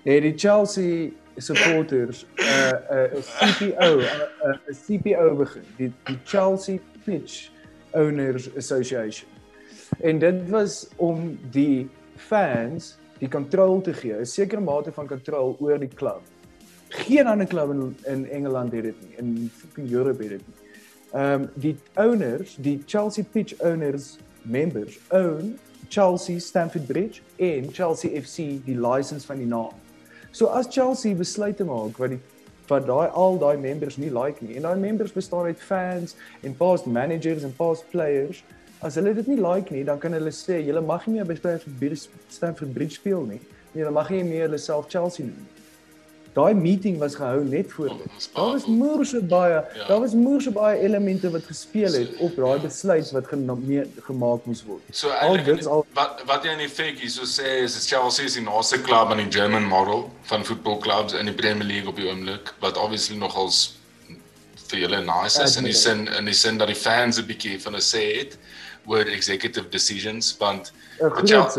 Het die Chelsea supporters 'n uh, 'n uh, CPO 'n uh, 'n CPO begin, die die Chelsea Pitch Owners Association. En dit was om die fans die kontrole te gee, 'n sekere mate van kontrole oor die klub. Geen ander klub in in Engeland het dit nie, in fucking Europe het dit nie. Ehm um, die owners, die Chelsea Pitch Owners members own Chelsea Stamford Bridge en Chelsea FC die license van die naam. So as Chelsea besluite maak wat die wat daai al daai members nie like nie en daai members bestaan uit fans en past managers en past players as hulle dit nie like nie dan kan hulle sê julle mag nie meer by Stamford Bridge speel nie. Julle mag nie meer hulle self Chelsea noem nie. Daai meeting was gehou net voor dit. Daar was moerse baie, Ja. daar was moerse baie elemente wat gespeel het op daai besluit wat gena- gemaak moes word. So Al dit al wat wat jy in effek hier so sê is dat Chelsea is die naaste klub aan die German model van voetbalklubs in die Premier League op die oomblik wat obviously nogals vir julle nice is in die sin in die sin dat die fans 'n bietjie van 'n sê het oor executive decisions want 'n groot.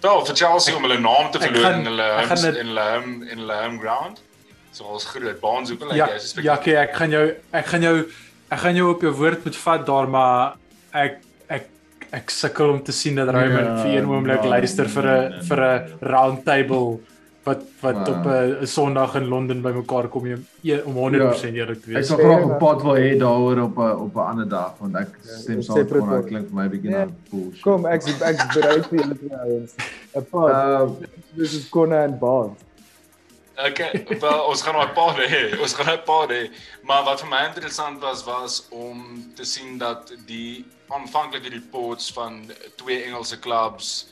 Wel vir Chelsea om hulle naam te verloor gaan- in hulle homes- dit- in hulle home in hulle home ground. So ons groot baans hoekom lyk Ja, jy is Jackie, ek gaan jou ek gaan jou ek gaan jou op jou woord moet vat daar, maar ek ek ek sukkel om te sien dat Raymond Ja, vir een oomblik nee, luister vir 'n nee, vir 'n round table wat wat Ja. op 'n Sondag in Londen bymekaar kom jy om 100% eerlik te Ek wees. sal graag 'n pot wil hê daaroor op 'n op 'n ander dag want ek stem een saam met pot. klink vir my bietjie Ja. na bullshit. Kom, ek ek bereid vir julle trouens. 'n paar. Ehm Dis is Connor en Bond. Okay, wel ons gaan 'n paar hê. Ons gaan 'n paar hê. Maar wat vir my interessant was was om te sien dat die aanvanklike reports van twee Engelse clubs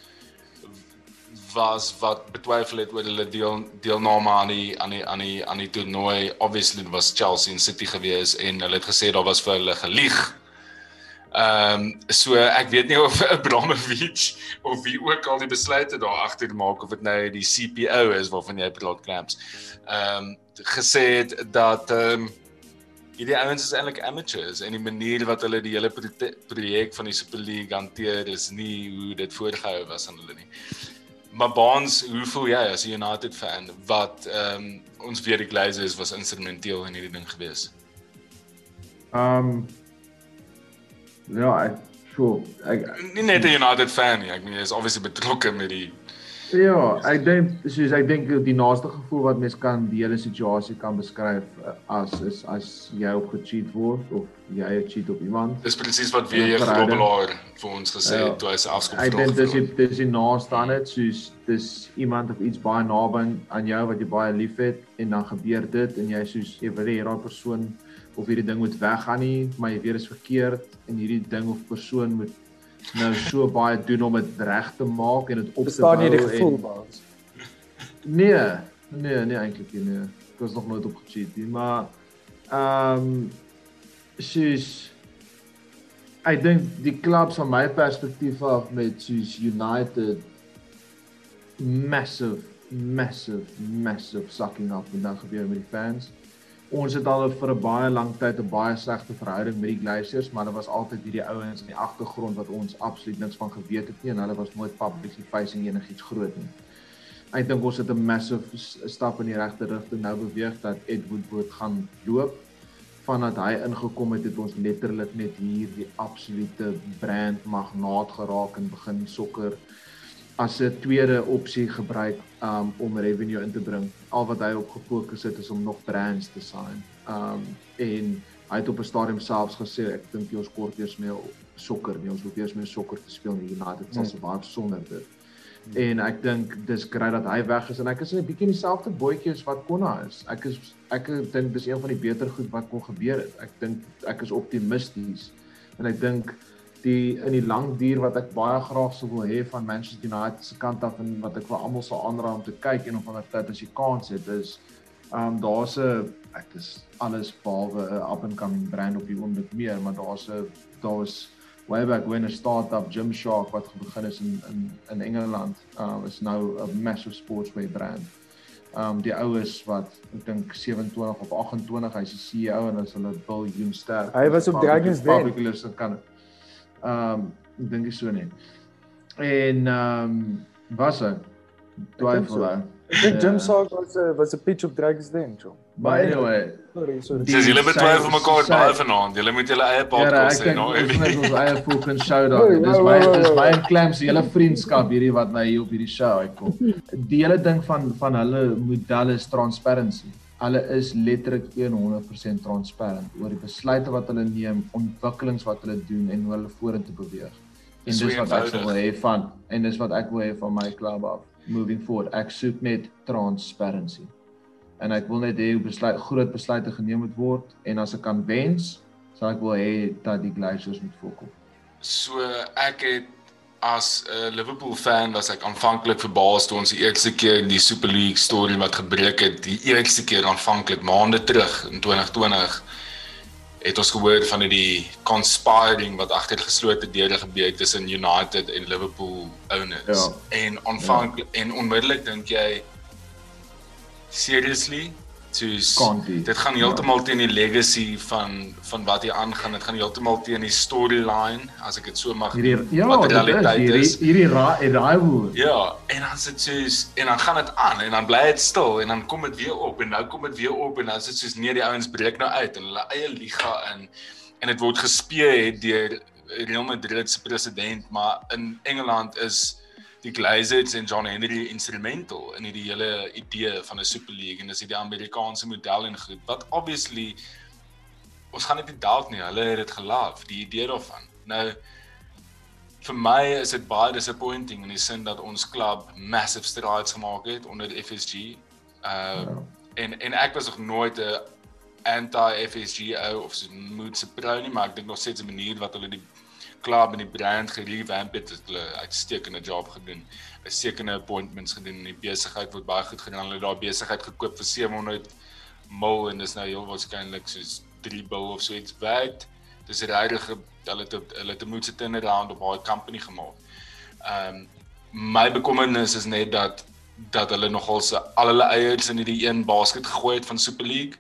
was wat betwyfel het oor hulle deel deelname aan die aan die aan die aan die toernooi. Obviously was Chelsea en City gewees en hulle het gesê daar was vir hulle gelieg. Ehm um, so ek weet nie of Abramovich of wie ook al die besluite daar agter maak of dit nou die CPO is waarvan jy praat clamps. Ehm um, gesê het dat ehm um, hierdie ouens is eintlik amateurs en die manier wat hulle die hele projek van die Super League hanteer is nie hoe dit voorgehou was aan hulle nie. Maar Baans, hoe voel jy as 'n United fan wat ehm um, ons weet die Glazers was instrumenteel in hierdie ding gewees? ehm ja, ek sure. Ek Nie net 'n United fan nie, ek meen jy is obviously betrokke met die ja, ek dink soos ek dink die naaste gevoel wat mens kan die hele situasie kan beskryf eh, as is as jy op gecheat word of jy cheat op iemand. Dis presies wat weer Ja, jy verhouding. Grobbelaar vir ons gesê Ja. het toe hy sy afskop Ek dink dis die- dis die naaste aan dit soos dis iemand of iets baie naby aan jou wat jy baie liefhet en dan gebeur dit en jy soos jy wil hê daai persoon of hierdie ding moet weggaan nie, maar jy weet dit is verkeerd en hierdie ding of persoon moet nou so baie doen om dit reg te maak en dit op te die gevoel en- Bond. Nee, nee, nee eintlik nie. Nee. Ek was nog nooit op gecheat nie, maar ehm um, soos ek dink die klubs van my perspektief af met soos United massive massive massive sucking up wat dan gebeur met die fans. Ons het al vir 'n baie lang tyd 'n baie slegte verhouding met die Glazers, maar hulle was altyd hierdie ouens in die agtergrond wat ons absoluut niks van geweet het nie en hulle was nooit publicly facing enigiets groot nie. Ek dink ons het 'n massive stap in die regte rigting nou beweeg dat Ed Woodward gaan loop vandat hy ingekom het, het ons letterlik net hier die absolute brand magnaat geraak en begin sokker as 'n tweede opsie gebruik um, om revenue in te bring. Al wat hy op gefokus het is om nog brands te sign. Um en hy het op 'n stadium selfs gesê ek dink ons kort eers meer sokker, nie ons wil eers meer sokker te speel in United States hmm. baie sonder dit. Hmm. En ek dink dis grait dat hy weg is en ek is 'n bietjie dieselfde bootjie as wat Konna is. Ek is ek dink dis een van die beter goed wat kon gebeur het. Ek dink ek is optimisties en ek dink die in die lang duur wat ek baie graag sou wil hê van Manchester United se kant af en wat ek vir almal sal aanraai om te kyk en op 'n tyd as jy kans het is um, daar's 'n ek is alles behalwe 'n up and coming brand op die oomblik meer maar daar's 'n daar's way back when 'n start-up Gymshark wat begin is in in in Engeland um, is nou 'n massive sportswear brand. Um, die oues wat ek dink 27 of 28 hy's die CEO en is hulle biljoen sterk. Hy was op Dragons Den. Public kan Ehm um, ek dink so net. En ehm um, was hy twyfel hy. Ek dink Jim Saak was 'n was 'n pitch op Dragons Den, so. But anyway, sorry, sorry. Dis julle betwyfel mekaar baie vanaand. Julle moet julle eie podcast hê nou. Ek dink ons eie fucking show daar. Dis my dis my claims julle vriendskap hierdie wat nou hier op hierdie show uitkom. Die hele ding van van hulle model is transparency hulle is letterlik 100% transparant oor die besluite wat hulle neem, ontwikkelings wat hulle doen en hoe hulle vorentoe beweeg. En dis wat ek wil hê van en dis wat ek wil hê van my club af moving forward. Ek soek net transparency. En ek wil net hê hoe besluit groot besluite geneem moet word en as ek kan wens, sal ek wil hê dat die Glazers moet fokus. So ek het as 'n uh, Liverpool fan was ek aanvanklik verbaas toe ons die eerste keer die Super League storie wat gebreek het, die eerste keer aanvanklik maande terug in 2020 het ons gehoor van die conspiring wat agter geslote deure gebeur het tussen United en Liverpool owners. Ja. En aanvanklik ja. en onmiddellik dink jy seriously soos dit gaan heeltemal teen die legacy van van wat hier aangaan. Dit gaan heeltemal teen die storyline as ek dit so mag hierdie ja, wat realiteit is. Hierdie hierdie raai raai woord. Ja, en dan sit soos en dan gaan dit aan en dan bly dit stil en dan kom dit weer op en nou kom dit weer op en dan sit soos nee die ouens breek nou uit en hulle eie liga in en dit word gespeel deur Real Madrid se president, maar in Engeland is die Glazers en John Henry instrumental in die hele idee van 'n Super League en dis die Amerikaanse model en goed wat obviously ons gaan dit nie dalk nie hulle het dit gelief die idee daarvan nou vir my is dit baie disappointing in die sin dat ons klub massive strides gemaak het onder die FSG uh ja. en en ek was nog nooit 'n anti FSG ou of so moet se pro nie maar ek dink nog steeds 'n manier wat hulle die klub en die brand gerevamp het, het hulle uitstekende job gedoen. Uitstekende appointments gedoen en die besigheid word baie goed gedoen. Hulle het daai besigheid gekoop vir 700 mil en dis nou heel waarskynlik soos 3 bil of so iets werd. Dis regtig hulle het hulle het 'n moeite turnaround op daai company gemaak. Ehm um, my bekommernis is net dat dat hulle nogal se al hulle eiers in hierdie een basket gegooi het van Super League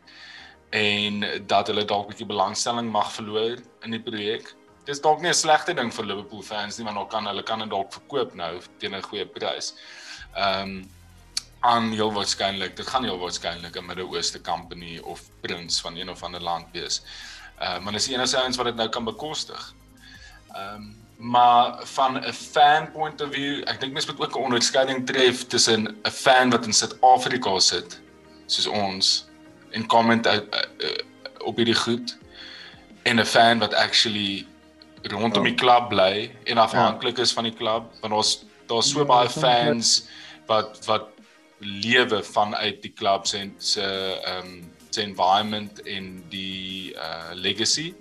en dat hulle dalk 'n bietjie belangstelling mag verloor in die projek dis dalk nie 'n slegte ding vir Liverpool fans nie want hulle kan hulle kan dit dalk verkoop nou teen 'n goeie prys. Ehm um, aan heel waarskynlik, dit gaan heel waarskynlik 'n Midde-Ooste company of prins van een of ander land wees. Ehm uh, maar dis enigste ouens wat dit nou kan bekostig. Ehm um, maar van 'n fan point of view, ek dink mens moet ook 'n onderskeiding tref tussen 'n fan wat in Suid-Afrika sit soos ons en comment uh, uh, op hierdie goed en 'n fan wat actually rondom die klub bly en afhanklik is van die klub want ons daar's so baie fans wat wat lewe vanuit die klub se se ehm um, se environment en die uh legacy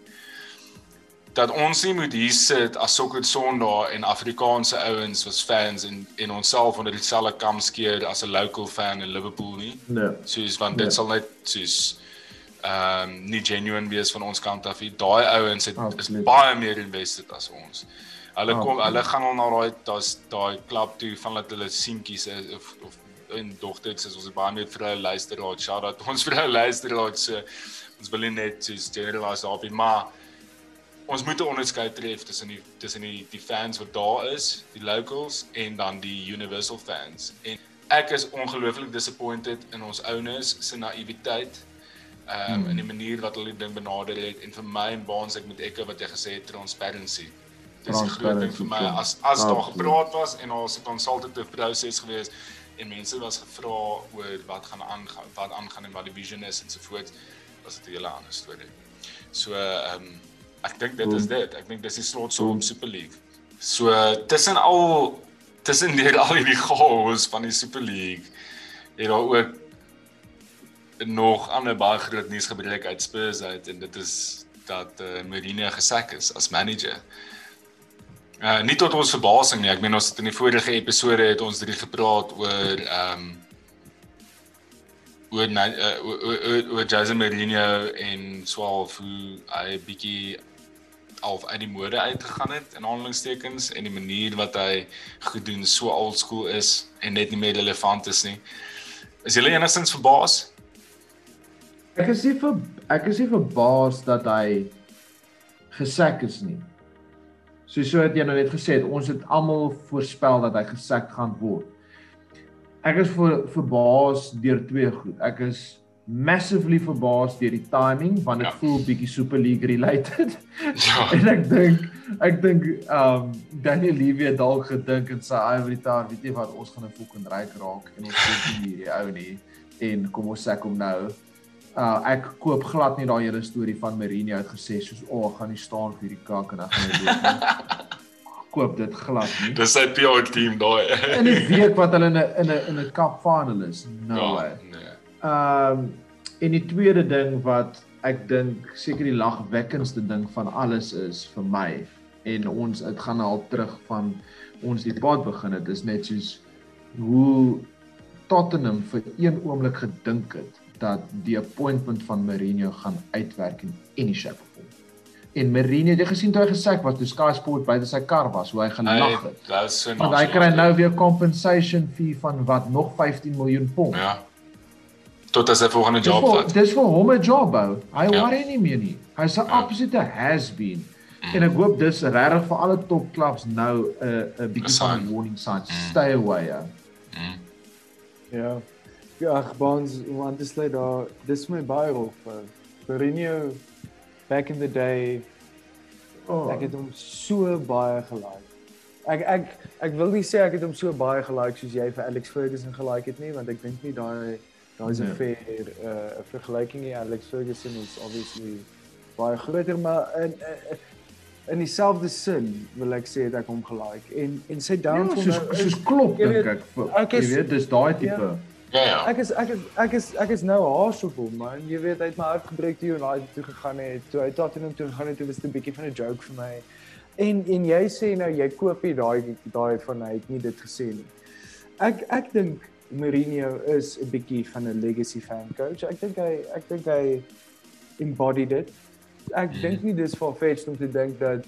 dat ons nie moet hier sit as sokker Sondag en Afrikaanse ouens was fans en en onsself onder dieselfde kam skeer as 'n local fan in Liverpool nie. Nee. Soos want dit nee. sal net soos ehm um, nie genuine wees van ons kant af nie. Daai ouens het is baie meer invested as ons. Hulle kom Absoluut. hulle gaan al na daai daar's daai klub toe van dat hulle seentjies is of of en dogters is ons baie meer vir hulle luisteraars. Shout out ons vir hulle luisteraars. So, ons wil nie net soos generalize nie, maar ons moet 'n onderskeid tref tussen die tussen die die fans wat daar is, die locals en dan die universal fans. En ek is ongelooflik disappointed in ons owners se naïwiteit. Ehm um, hmm. in die manier wat hulle die ding benader het en vir my en Baans ek moet ekke wat jy gesê het transparency dis 'n groot ding vir my as as daar gepraat was en ons het 'n consultative proses gewees en mense was gevra oor wat gaan aangaan wat aangaan en wat die vision is en so voort was dit 'n hele ander storie. So ehm um, ek dink dit is dit. Ek dink dis die slot so om Super League. So tussen al tussen deur al hierdie chaos van die Super League het daar ook nog ander baie groot nuus gebreek uit Spurs uit en dit is dat uh, Mourinho gesek is as manager. Uh nie tot ons verbasing nie. Ek meen ons het in die vorige episode het ons drie gepraat oor ehm um, oor uh, oor oor Jose Mourinho en swaalf hoe hy bietjie of uit die mode uitgegaan het in aanhalingstekens en die manier wat hy gedoen so old school is en net nie meer relevant is nie. Is jy enigstens verbaas? Ek is nie ver ek is nie verbaas dat hy gesek is nie. So so het jy nou net gesê ons het almal voorspel dat hy gesek gaan word. Ek is ver, verbaas deur twee goed. Ek is massively verbaas deur die timing want dit ja. voel bietjie Super League related. Ja. en ek dink ek dink um Daniel Levy het dalk gedink in sy ivory tower, weet jy wat, ons gaan 'n fucking ryk raak en ons sien hierdie ou nie en kom ons sê kom nou uh ek koop glad nie daai hele storie van Mourinho het gesê soos o, oh, gaan nie staan vir hierdie kak en dan gaan hy dood. koop dit glad nie. Dis sy PR team daai. in 'n week wat hulle in 'n in 'n in 'n cup final is. No ja, way. Nee. Um en die tweede ding wat ek dink seker die lagwekkendste ding van alles is vir my en ons dit gaan al terug van ons die pad begin het is net soos hoe Tottenham vir een oomblik gedink het dat die appointment van Mourinho gaan uitwerk in any shape of form. En Mourinho het gesien toe hy gesê was toe Sky Sport by sy kar was, hoe hy gelag het. Dit is so Want hy kry nou weer compensation fee van wat nog 15 miljoen pond. Ja. Tot as hy volgende job het. Dis vir hom 'n job hou. Hy ja. worry nie meer nie. Hy's 'n ja. absolute has been. Mm. En ek hoop dis regtig vir alle top clubs nou 'n uh, 'n bietjie van 'n warning sign. Mm. Stay away. Ja. Mm. Ja. Ja, ag Bonds, want dit lê daar. Dis my baie hof. Mourinho back in the day. Oh. Ek het hom so baie gelike. Ek ek ek wil nie sê ek het hom so baie gelike soos jy vir Alex Ferguson gelike het nie, want ek dink nie daai is 'n nee. fair 'n uh, vergelyking nie. Alex Ferguson is obviously baie groter, maar in in, in dieselfde sin wil ek sê dat ek hom gelike en en sy downfall ja, soos, soos klop dink ek. Jy weet, dis daai tipe ja, Ja. Ek is ek is ek is ek is nou haas op hom man. Jy weet hy het my hart gebreek toe United toe gegaan het. Toe hy Tottenham toe gegaan het, toe was dit 'n bietjie van 'n joke vir my. En en jy sê nou jy koop nie daai daai van hy het nie dit gesê nie. Ek ek dink Mourinho is 'n bietjie van 'n legacy fan coach. Ek dink hy ek dink hy embodied it. Ek mm. dink nie dis for fetch om te dink dat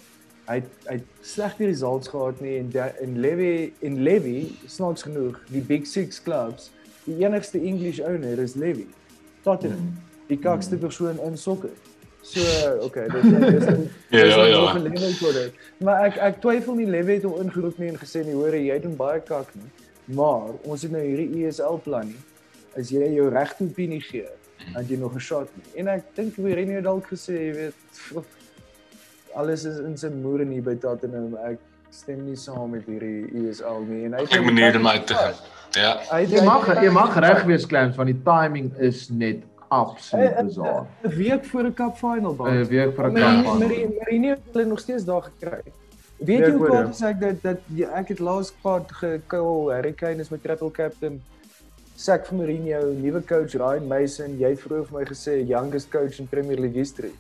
hy hy slegte results gehad nie en in Levy in Levy snaaks genoeg die big 6 clubs die enigste English owner is Levy. Tottenham. Mm. Die kakste mm. persoon in sokker. So, okay, dit is Ja, ja, ja. Maar ek ek twyfel nie Levy het hom ingeroep nie en gesê nie, hoor jy doen baie kak nie. Maar ons het nou hierdie ESL plan nie. As jy jou regte opinie gee, dan jy nog 'n shot nie. En ek dink Mourinho het dalk gesê, jy weet, alles is in sy moeder nie by Tottenham. Ek stem nie saam met hierdie ESL nie en hy het 'n manier om uit te gaan. Ja. Jy mag jy mag reg wees Clams want die timing is net absoluut bizar. 'n Week voor 'n cup final baan. 'n Week voor 'n cup final. Marine het hulle nog steeds daar gekry. Weet jy hoe kwaad is ek dat dat ek het laas kwaad gekil Harry Kane is my triple captain. Sak vir Mourinho, nuwe coach Ryan Mason, jy het vroeër vir my gesê youngest coach in Premier League history.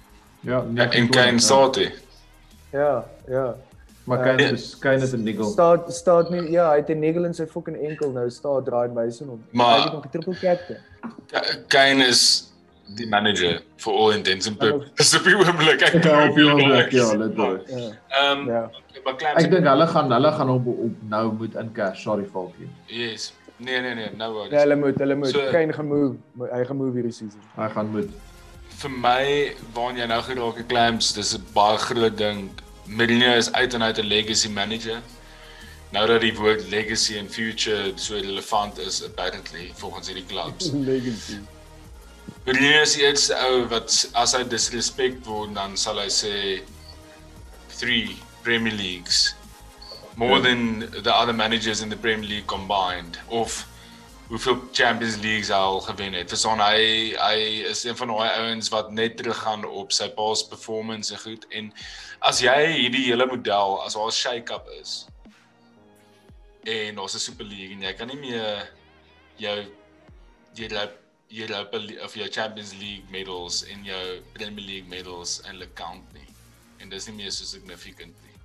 Ja, ja en Kane Sati. Ja, ja. Maar Kane uh, is Kane is 'n niggle. Staat staat nie ja, hy het 'n niggle in sy fucking enkel nou staat draai by sy hom. Maar hy het nog 'n triple captain. Kane is die manager for all intents and purposes. Dis op die oomblik ek kan op die oomblik ja, let op. Ehm maar Ek dink hulle gaan hulle gaan op op nou moet in cash, sorry Falkie. Yes. Nee nee nee, nou word. Nee, hulle moet, hulle moet. So- Kane gaan move, hy gaan move hierdie season. Hy gaan moet. vir my waar jy nou geraak het Clamps, dis 'n baie groot ding. Mourinho is uit en uit 'n legacy manager. Nou dat die woord legacy en future so relevant is apparently volgens hierdie clubs. Legacy. Mourinho is die eerste ou wat as hy disrespect word dan sal hy sê 3 Premier Leagues more than the other managers in the Premier League combined of hoeveel Champions Leagues hy al gewen het. Verstaan hy hy is een van daai ouens wat net teruggaan op sy past performance en goed en as jy hierdie hele model as haar shake-up is en ons 'n Super League en jy kan nie meer jou jy loop jy loop of jou Champions League medals en jou Premier League medals eintlik count nie. En dis nie meer so significant nie.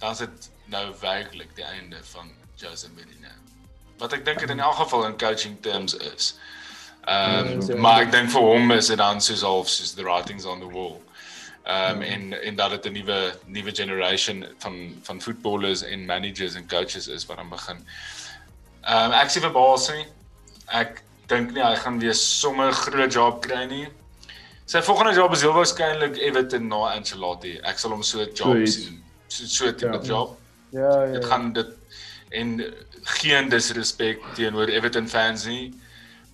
Dan is dit nou werklik die einde van Jose Mourinho. Wat ek dink dit in elk geval in coaching terms is. Ehm Ja, um, so- maar ek dink vir hom is dit dan soos half soos the writings on the wall. Ehm um, en en dat dit 'n nuwe nuwe generation van van voetballers en managers en coaches is wat dan begin. Ehm um, ek sien verbaas nie. Ek dink nie hy gaan weer sommer groot job kry nie. Sy volgende job is heel waarskynlik Everton na Ancelotti. Ek sal hom so 'n job sien. So so 'n tipe Ja. job. Ja, ja. Dit gaan dit en geen disrespek teenoor Everton fans nie,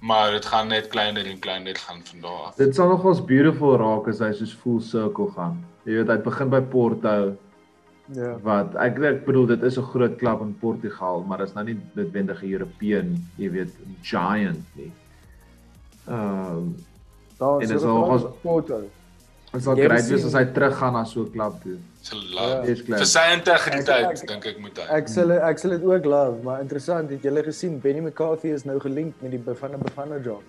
maar dit gaan net kleiner en kleiner gaan van daar af. Dit sal nogals beautiful raak as hy soos full circle gaan. Jy weet hy begin by Porto Ja. wat ek ek bedoel dit is 'n groot klub in Portugal, maar dit is nou nie noodwendig 'n European, jy weet, giant nie. Ehm um, Daar is al- nog ons- foto. Dit sal sien- as hy teruggaan na so 'n klub toe. So Ja. Dis klaar. Vir sy integriteit dink ek moet hy. Ek sal ek sal dit ook love, maar interessant, het julle gesien Benny McCarthy is nou gelink met die Bafana Bafana job.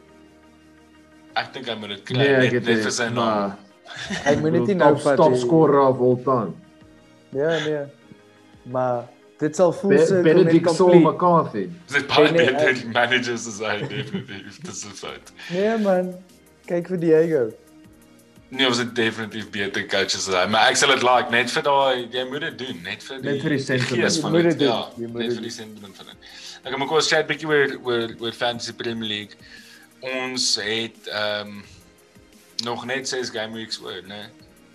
Ek dink hy moet dit kry Nee, net, het net vir sy naam. Hy moet dit nie nou vat. top nie. scorer of all time. Ja, nee. Maar dit sal full Be circle Benedict net Saul. McCarthy. Dit baie beter managers as hy definitief dis 'n feit. Nee man, kyk vir Diego. Nee, ons het definitief beter coaches as hy, maar ek sal dit like net vir daai jy moet dit doen, net vir die Net vir die sentiment. van moet dit, dit ja, jy moet net dit vir die sentiment van dit. Ek ook ons chat bietjie oor oor oor Fantasy Premier League. Ons het ehm um, nog net 6 game weeks oor, né?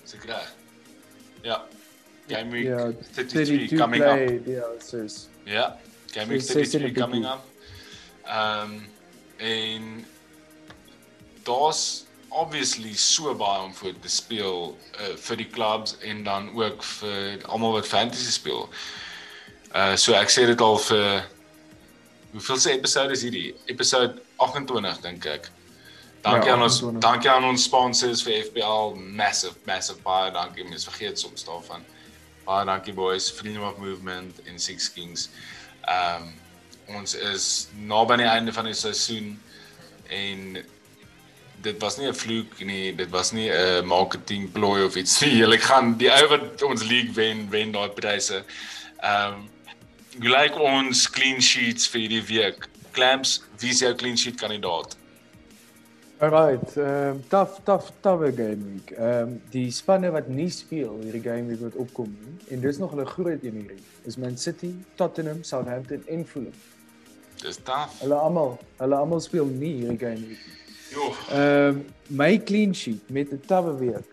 Is ek reg? Ja. Game week Ja, 33 32 coming up. play, Ja, sis. Ja, game week So, 16 33 en coming up. Ehm um, en daar's obviously so baie om voor te speel uh, vir die clubs en dan ook vir almal wat fantasy speel. Uh so ek sê dit al vir hoeveel se episode is hierdie? Episode 28 dink ek. Dankie Ja, aan ons 28. dankie aan ons sponsors vir FPL, massive massive baie dankie. Mens vergeet soms daarvan. Baie dankie boys, Freedom of Movement en Six Kings. Ehm um, ons is naby aan die einde van die seisoen en dit was nie 'n vloek nie, dit was nie 'n marketing plooi of iets nie. Julle gaan die ou wat ons league wen, wen daai pryse. Ehm um, gelyk ons clean sheets vir hierdie week. Clamps, wie is jou clean sheet kandidaat? Alright, ehm um, tough tough tough game week. Ehm um, die spanne wat nie speel hierdie game week wat opkom nie en dis nog 'n groot een hierdie. Is Man City, Tottenham, Southampton en Fulham. Dis taaf. Hulle almal, hulle almal speel nie hierdie game week nie. Ehm um, my clean sheet met 'n tawwe week.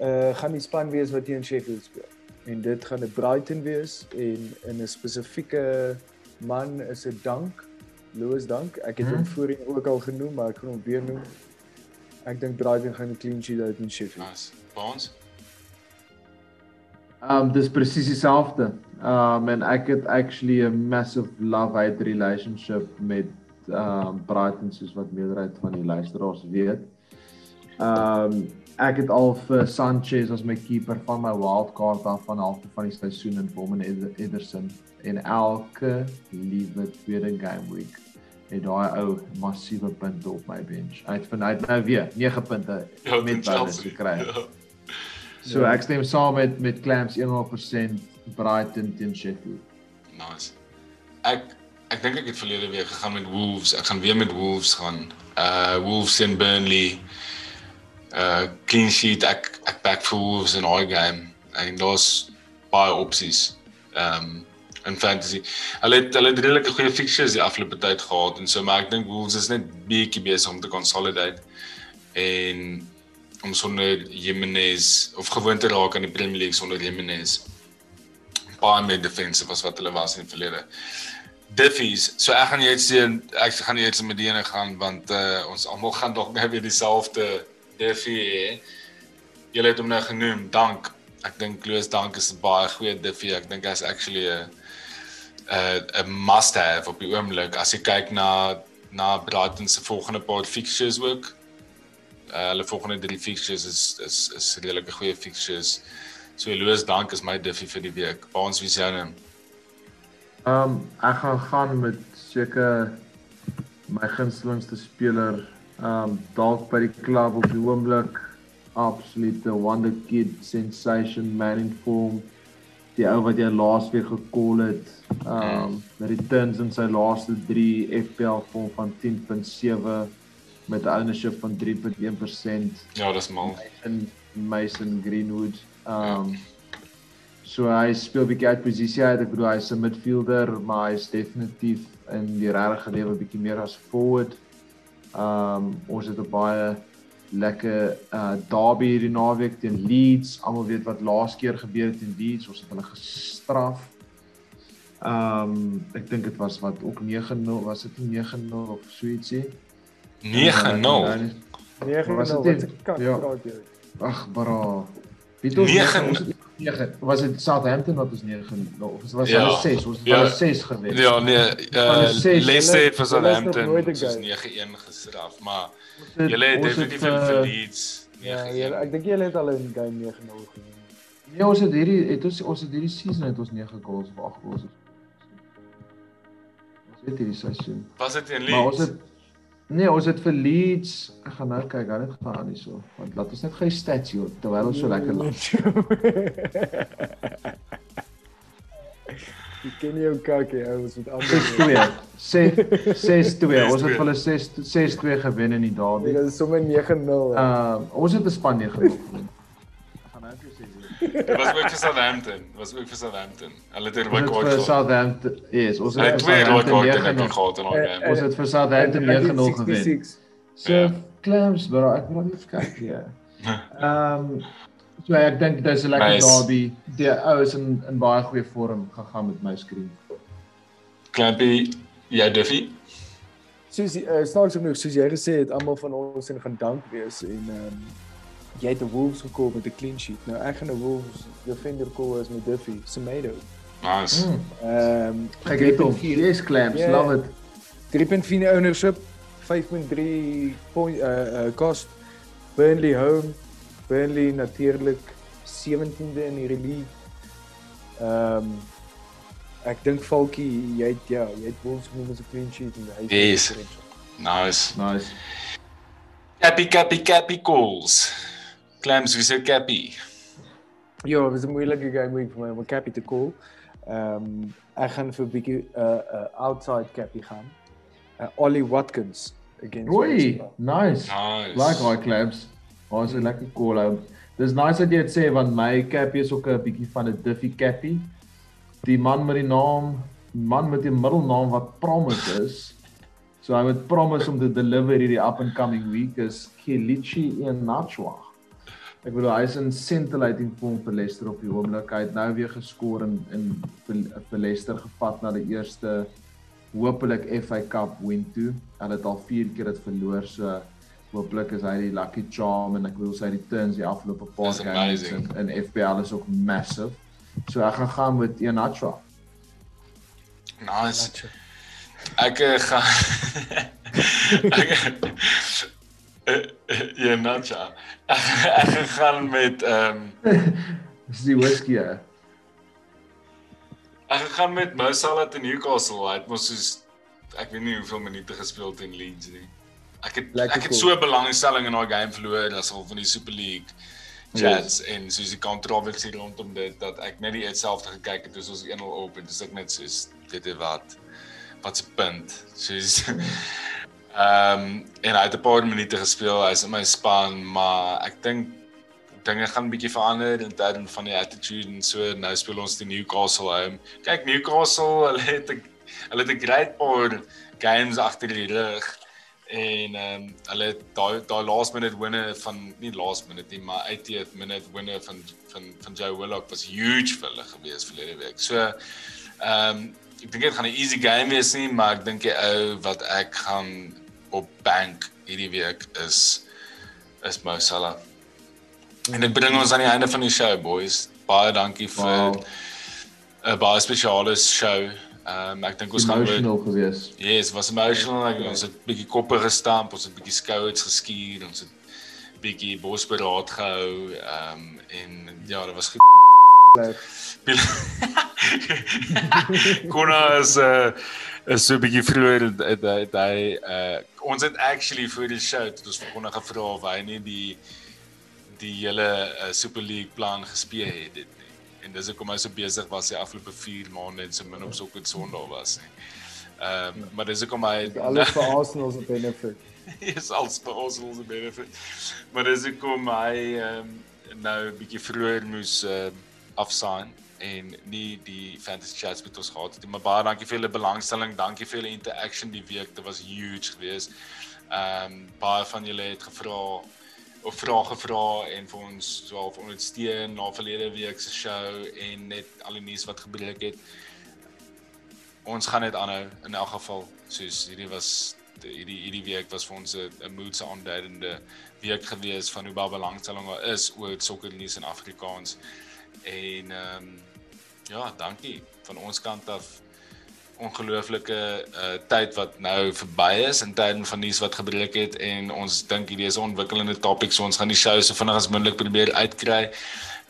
Uh gaan die span wees wat teen Sheffield speel. En dit gaan 'n Brighton wees en in 'n spesifieke man is 'n Dank, Louis Dank. Ek het hom Hmm. voorheen ook al genoem, maar ek gaan hom weer noem. Ek dink Brighton gaan 'n clean sheet uit met Sheffield. nice. Baans. Um dis presies dieselfde. Um en ek het actually 'n massive love-hate relationship met um Brighton soos wat meerderheid van die luisteraars weet. Um ek het al vir Sanchez as my keeper van my wildcard af van halfte van die seisoen in hom en Eder- Ederson en elke liewe tweede game week het daai ou massiewe punte op my bench. Hy het vanuit nou weer 9 punte Ja, met Chelsea. gekry. Ja. So Ja. ek stem saam met met Clamps 100% Brighton teen Sheffield. Nice. Ek ek dink ek het verlede week gegaan met Wolves. Ek gaan weer met Wolves gaan. Uh Wolves en Burnley. Uh clean sheet. Ek ek back vir Wolves in daai game. En daar's baie opsies. Um, in fantasy. Hulle het hulle het redelike goeie fixtures die afgelope tyd gehad en so maar ek dink Wolves is net bietjie besig om te consolidate en om sonder Jimenez of gewoon te raak aan die Premier League sonder Jimenez. Baie meer defensive as wat hulle was in die verlede. Diffies. So ek gaan net sien ek gaan net met die ene gaan want uh, ons almal gaan dalk nou weer dieselfde Diffie hê. Julle het hom nou genoem. Dank. Ek dink Louis Dank is 'n baie goeie Diffie. Ek dink hy's actually 'n 'n must have op die oomblik as jy kyk na na Brighton se volgende paar fixtures ook. Uh, hulle volgende drie fixtures is is is redelike goeie fixtures. So Louis Dank is my Diffie vir die week. Waar ons wie sien hom. Ehm um, ek gaan gaan met seker my gunstelingste speler ehm um, dalk by die klub op die oomblik absolute wonder kid sensation man in form die ou wat jy laasweek gekol het ehm um, met returns in sy laaste 3 FPL vorm van 10.7 met ownership van 3.1%. Ja, dis mal. In Mason Greenwood. Ehm um, so hy speel bietjie uit posisie uit. Ek bedoel hy's 'n midfielder, maar hy's definitief in die regte lewe bietjie meer as forward. Ehm um, ons het 'n baie lekker uh derby hierdie naweek teen Leeds. Almal weet wat laas keer gebeur het teen Leeds. Ons het hulle gestraf. Ehm um, ek dink dit was wat ook 9-0, was dit 9-0 of so ietsie? 9-0. 9 Was nou, dit wat 'n kak Ja. Ag, bra. Weet ons 9 ons het 9. Was dit Southampton wat ons 9 of was Ja. hulle 6? Ons het Ja. hulle 6 gewen. Ja, nee, uh Leicester het vir Southampton game. 9-1 gestraf, maar Ons het- julle het ons definitief vir eh, Leeds Ja, 9-1. julle- ek dink julle het al in game 9-0 gewen. Nee, ons het hierdie het ons ons het hierdie season het ons 9 goals of 8 goals. Ons het hierdie seisoen. Was dit in Maar ons Leeds? het Nee, ons het vir Leeds, ek gaan nou kyk, hulle het gaan hierso. Want laat ons net gou stats hier terwyl ons so lekker nee, lag. Nee, nee. Jy ken jou kakkie, ou, ons moet almal 6-2. 6-2. Ons het hulle 6 6-2 gewen in die derby. Dit is sommer 9-0. Ehm uh, ons het bespan 9-0. Dit was ook vir Southampton. Was ook vir Southampton. Hulle het by het kort vir gehad. Southampton. Yes, ons het twee rooi Southampton kaarte net 9-0. gehad in daai game. Ons het vir Southampton 9-0 gewen. 66. So Ja. clams, bro, ek wil net kyk hier. Ehm so ek dink dis 'n lekker Nice. derby. Die ou is in in baie goeie vorm gegaan met my skreen. Klampie, jy Duffy? Soos uh, snaaks genoeg, soos jy gesê het, almal van ons en gaan dank wees en ehm um, jy het die Wolves gekoop met 'n clean sheet. Nou ek gaan die Wolves defender call as met Duffy, Semedo. Nice. Mm. Ehm um, Kyk dit hom. Yes, clams, Ja. love it. 3.4 ownership, 5.3 point uh, uh cost. Burnley home. Burnley natuurlik 17de in die league. Ehm um, ek dink Falkie, jy het ja, jy het Wolves genoem as 'n clean sheet en hy Yes. Nice. Nice. Cappy, cappy, cappy calls. Clams, wie sê cappy? Ja, dit was 'n moeilike game week vir my om 'n cappy te call. Ehm um, ek gaan vir 'n bietjie 'n uh, 'n uh, outside cappy gaan. Uh, Ollie Watkins against Oei, nice. Nice. Like daai clams. Was 'n lekker call out. Dis nice dat jy dit sê want my cappy is ook 'n bietjie van 'n Diffie cappy. Die man met die naam, man met die middelnaam wat Promise is. So hy moet promise om te deliver hierdie up and coming week is Kelechi Iheanacho. Ek bedoel hy is in scintillating vorm vir Leicester op die oomblik. Hy het nou weer geskor in in vir, Leicester gevat na die eerste hopelik FA Cup win toe. Hulle het al 4 keer dit verloor, so hopelik is hy die lucky charm en ek bedoel sy returns die afgelope paar games in, in FPL is ook massive. So ek gaan gaan met Iheanacho. Nice. Ek uh, gaan ek Ja, Nacha. Ek gaan met ehm Dis die whisky. hè? ek gaan met Mo Salah te Newcastle. Hy het mos soos ek weet nie hoeveel minute gespeel teen Leeds nie. Ek het Lekker ek het cool. so belangstelling in daai game verloor as al van die Super League chats yes. en soos die kontroversie rondom dit dat ek net die hetselfde gekyk het toe ons 1-0 op en dis ek net soos dit is wat wat se punt. Soos Ehm um, en hy het 'n paar minute gespeel. Hy's in my span, maar ek dink dinge gaan bietjie verander in terme van die attitude en so nou speel ons die Newcastle home. Kyk Newcastle, hulle het 'n hulle het 'n great paar games agter die rug en ehm um, hulle daai daai last minute winner van nie last minute nie, maar 80th minute winner van van van Joe Willock was huge vir hulle gewees verlede week. So ehm um, ek dink dit gaan 'n easy game wees nie, maar ek dink die ou wat ek gaan op bank hierdie week is is Mo Salah. En dit bring ons aan die einde van die show boys. Baie dankie vir 'n wow. baie spesiale show. Ehm um, ek dink ons gaan emotional gewees. Yes, was emotional. Like, ons het bietjie koppe gestamp, ons het bietjie skouers geskuur, ons het bietjie bosberaad gehou. Ehm um, en ja, dit was goed. Kona is 'n uh, is so 'n bietjie vroeër dat hy uh ons het actually vir die show het ons vir Kona gevra of hy nie die die hele uh, Super League plan gespeel het dit nie. En dis hoekom hy so besig was die afgelope 4 maande en so min op sokker Sondag was nie. Ehm um, maar dis hoekom hy alles vir Arsenal se benefit. is alles vir Arsenal se benefit. Maar dis hoekom hy ehm um, nou 'n bietjie vroeër moes uh, afsign en nie die fantasy chats met ons gehad het nie. Maar baie dankie vir julle belangstelling. Dankie vir julle interaction die week. Dit was huge geweest. Ehm um, baie van julle het gevra of vrae gevra en vir ons half ondersteun na verlede week se show en net al die nuus wat gebreek het. Ons gaan net aanhou in elk geval. Soos hierdie was hierdie hierdie week was vir ons 'n moedse aanduidende week gewees van hoe baie belangstelling daar is oor sokkernuus in Afrikaans. En ehm um, ja, dankie van ons kant af ongelooflike uh tyd wat nou verby is in terme van nuus wat gebreek het en ons dink hierdie is 'n ontwikkelende topik so ons gaan die show so vinnig as moontlik probeer uitkry.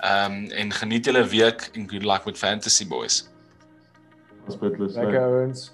Ehm um, en geniet julle week en good luck met fantasy boys. Ons bid lus. Lekker ouens.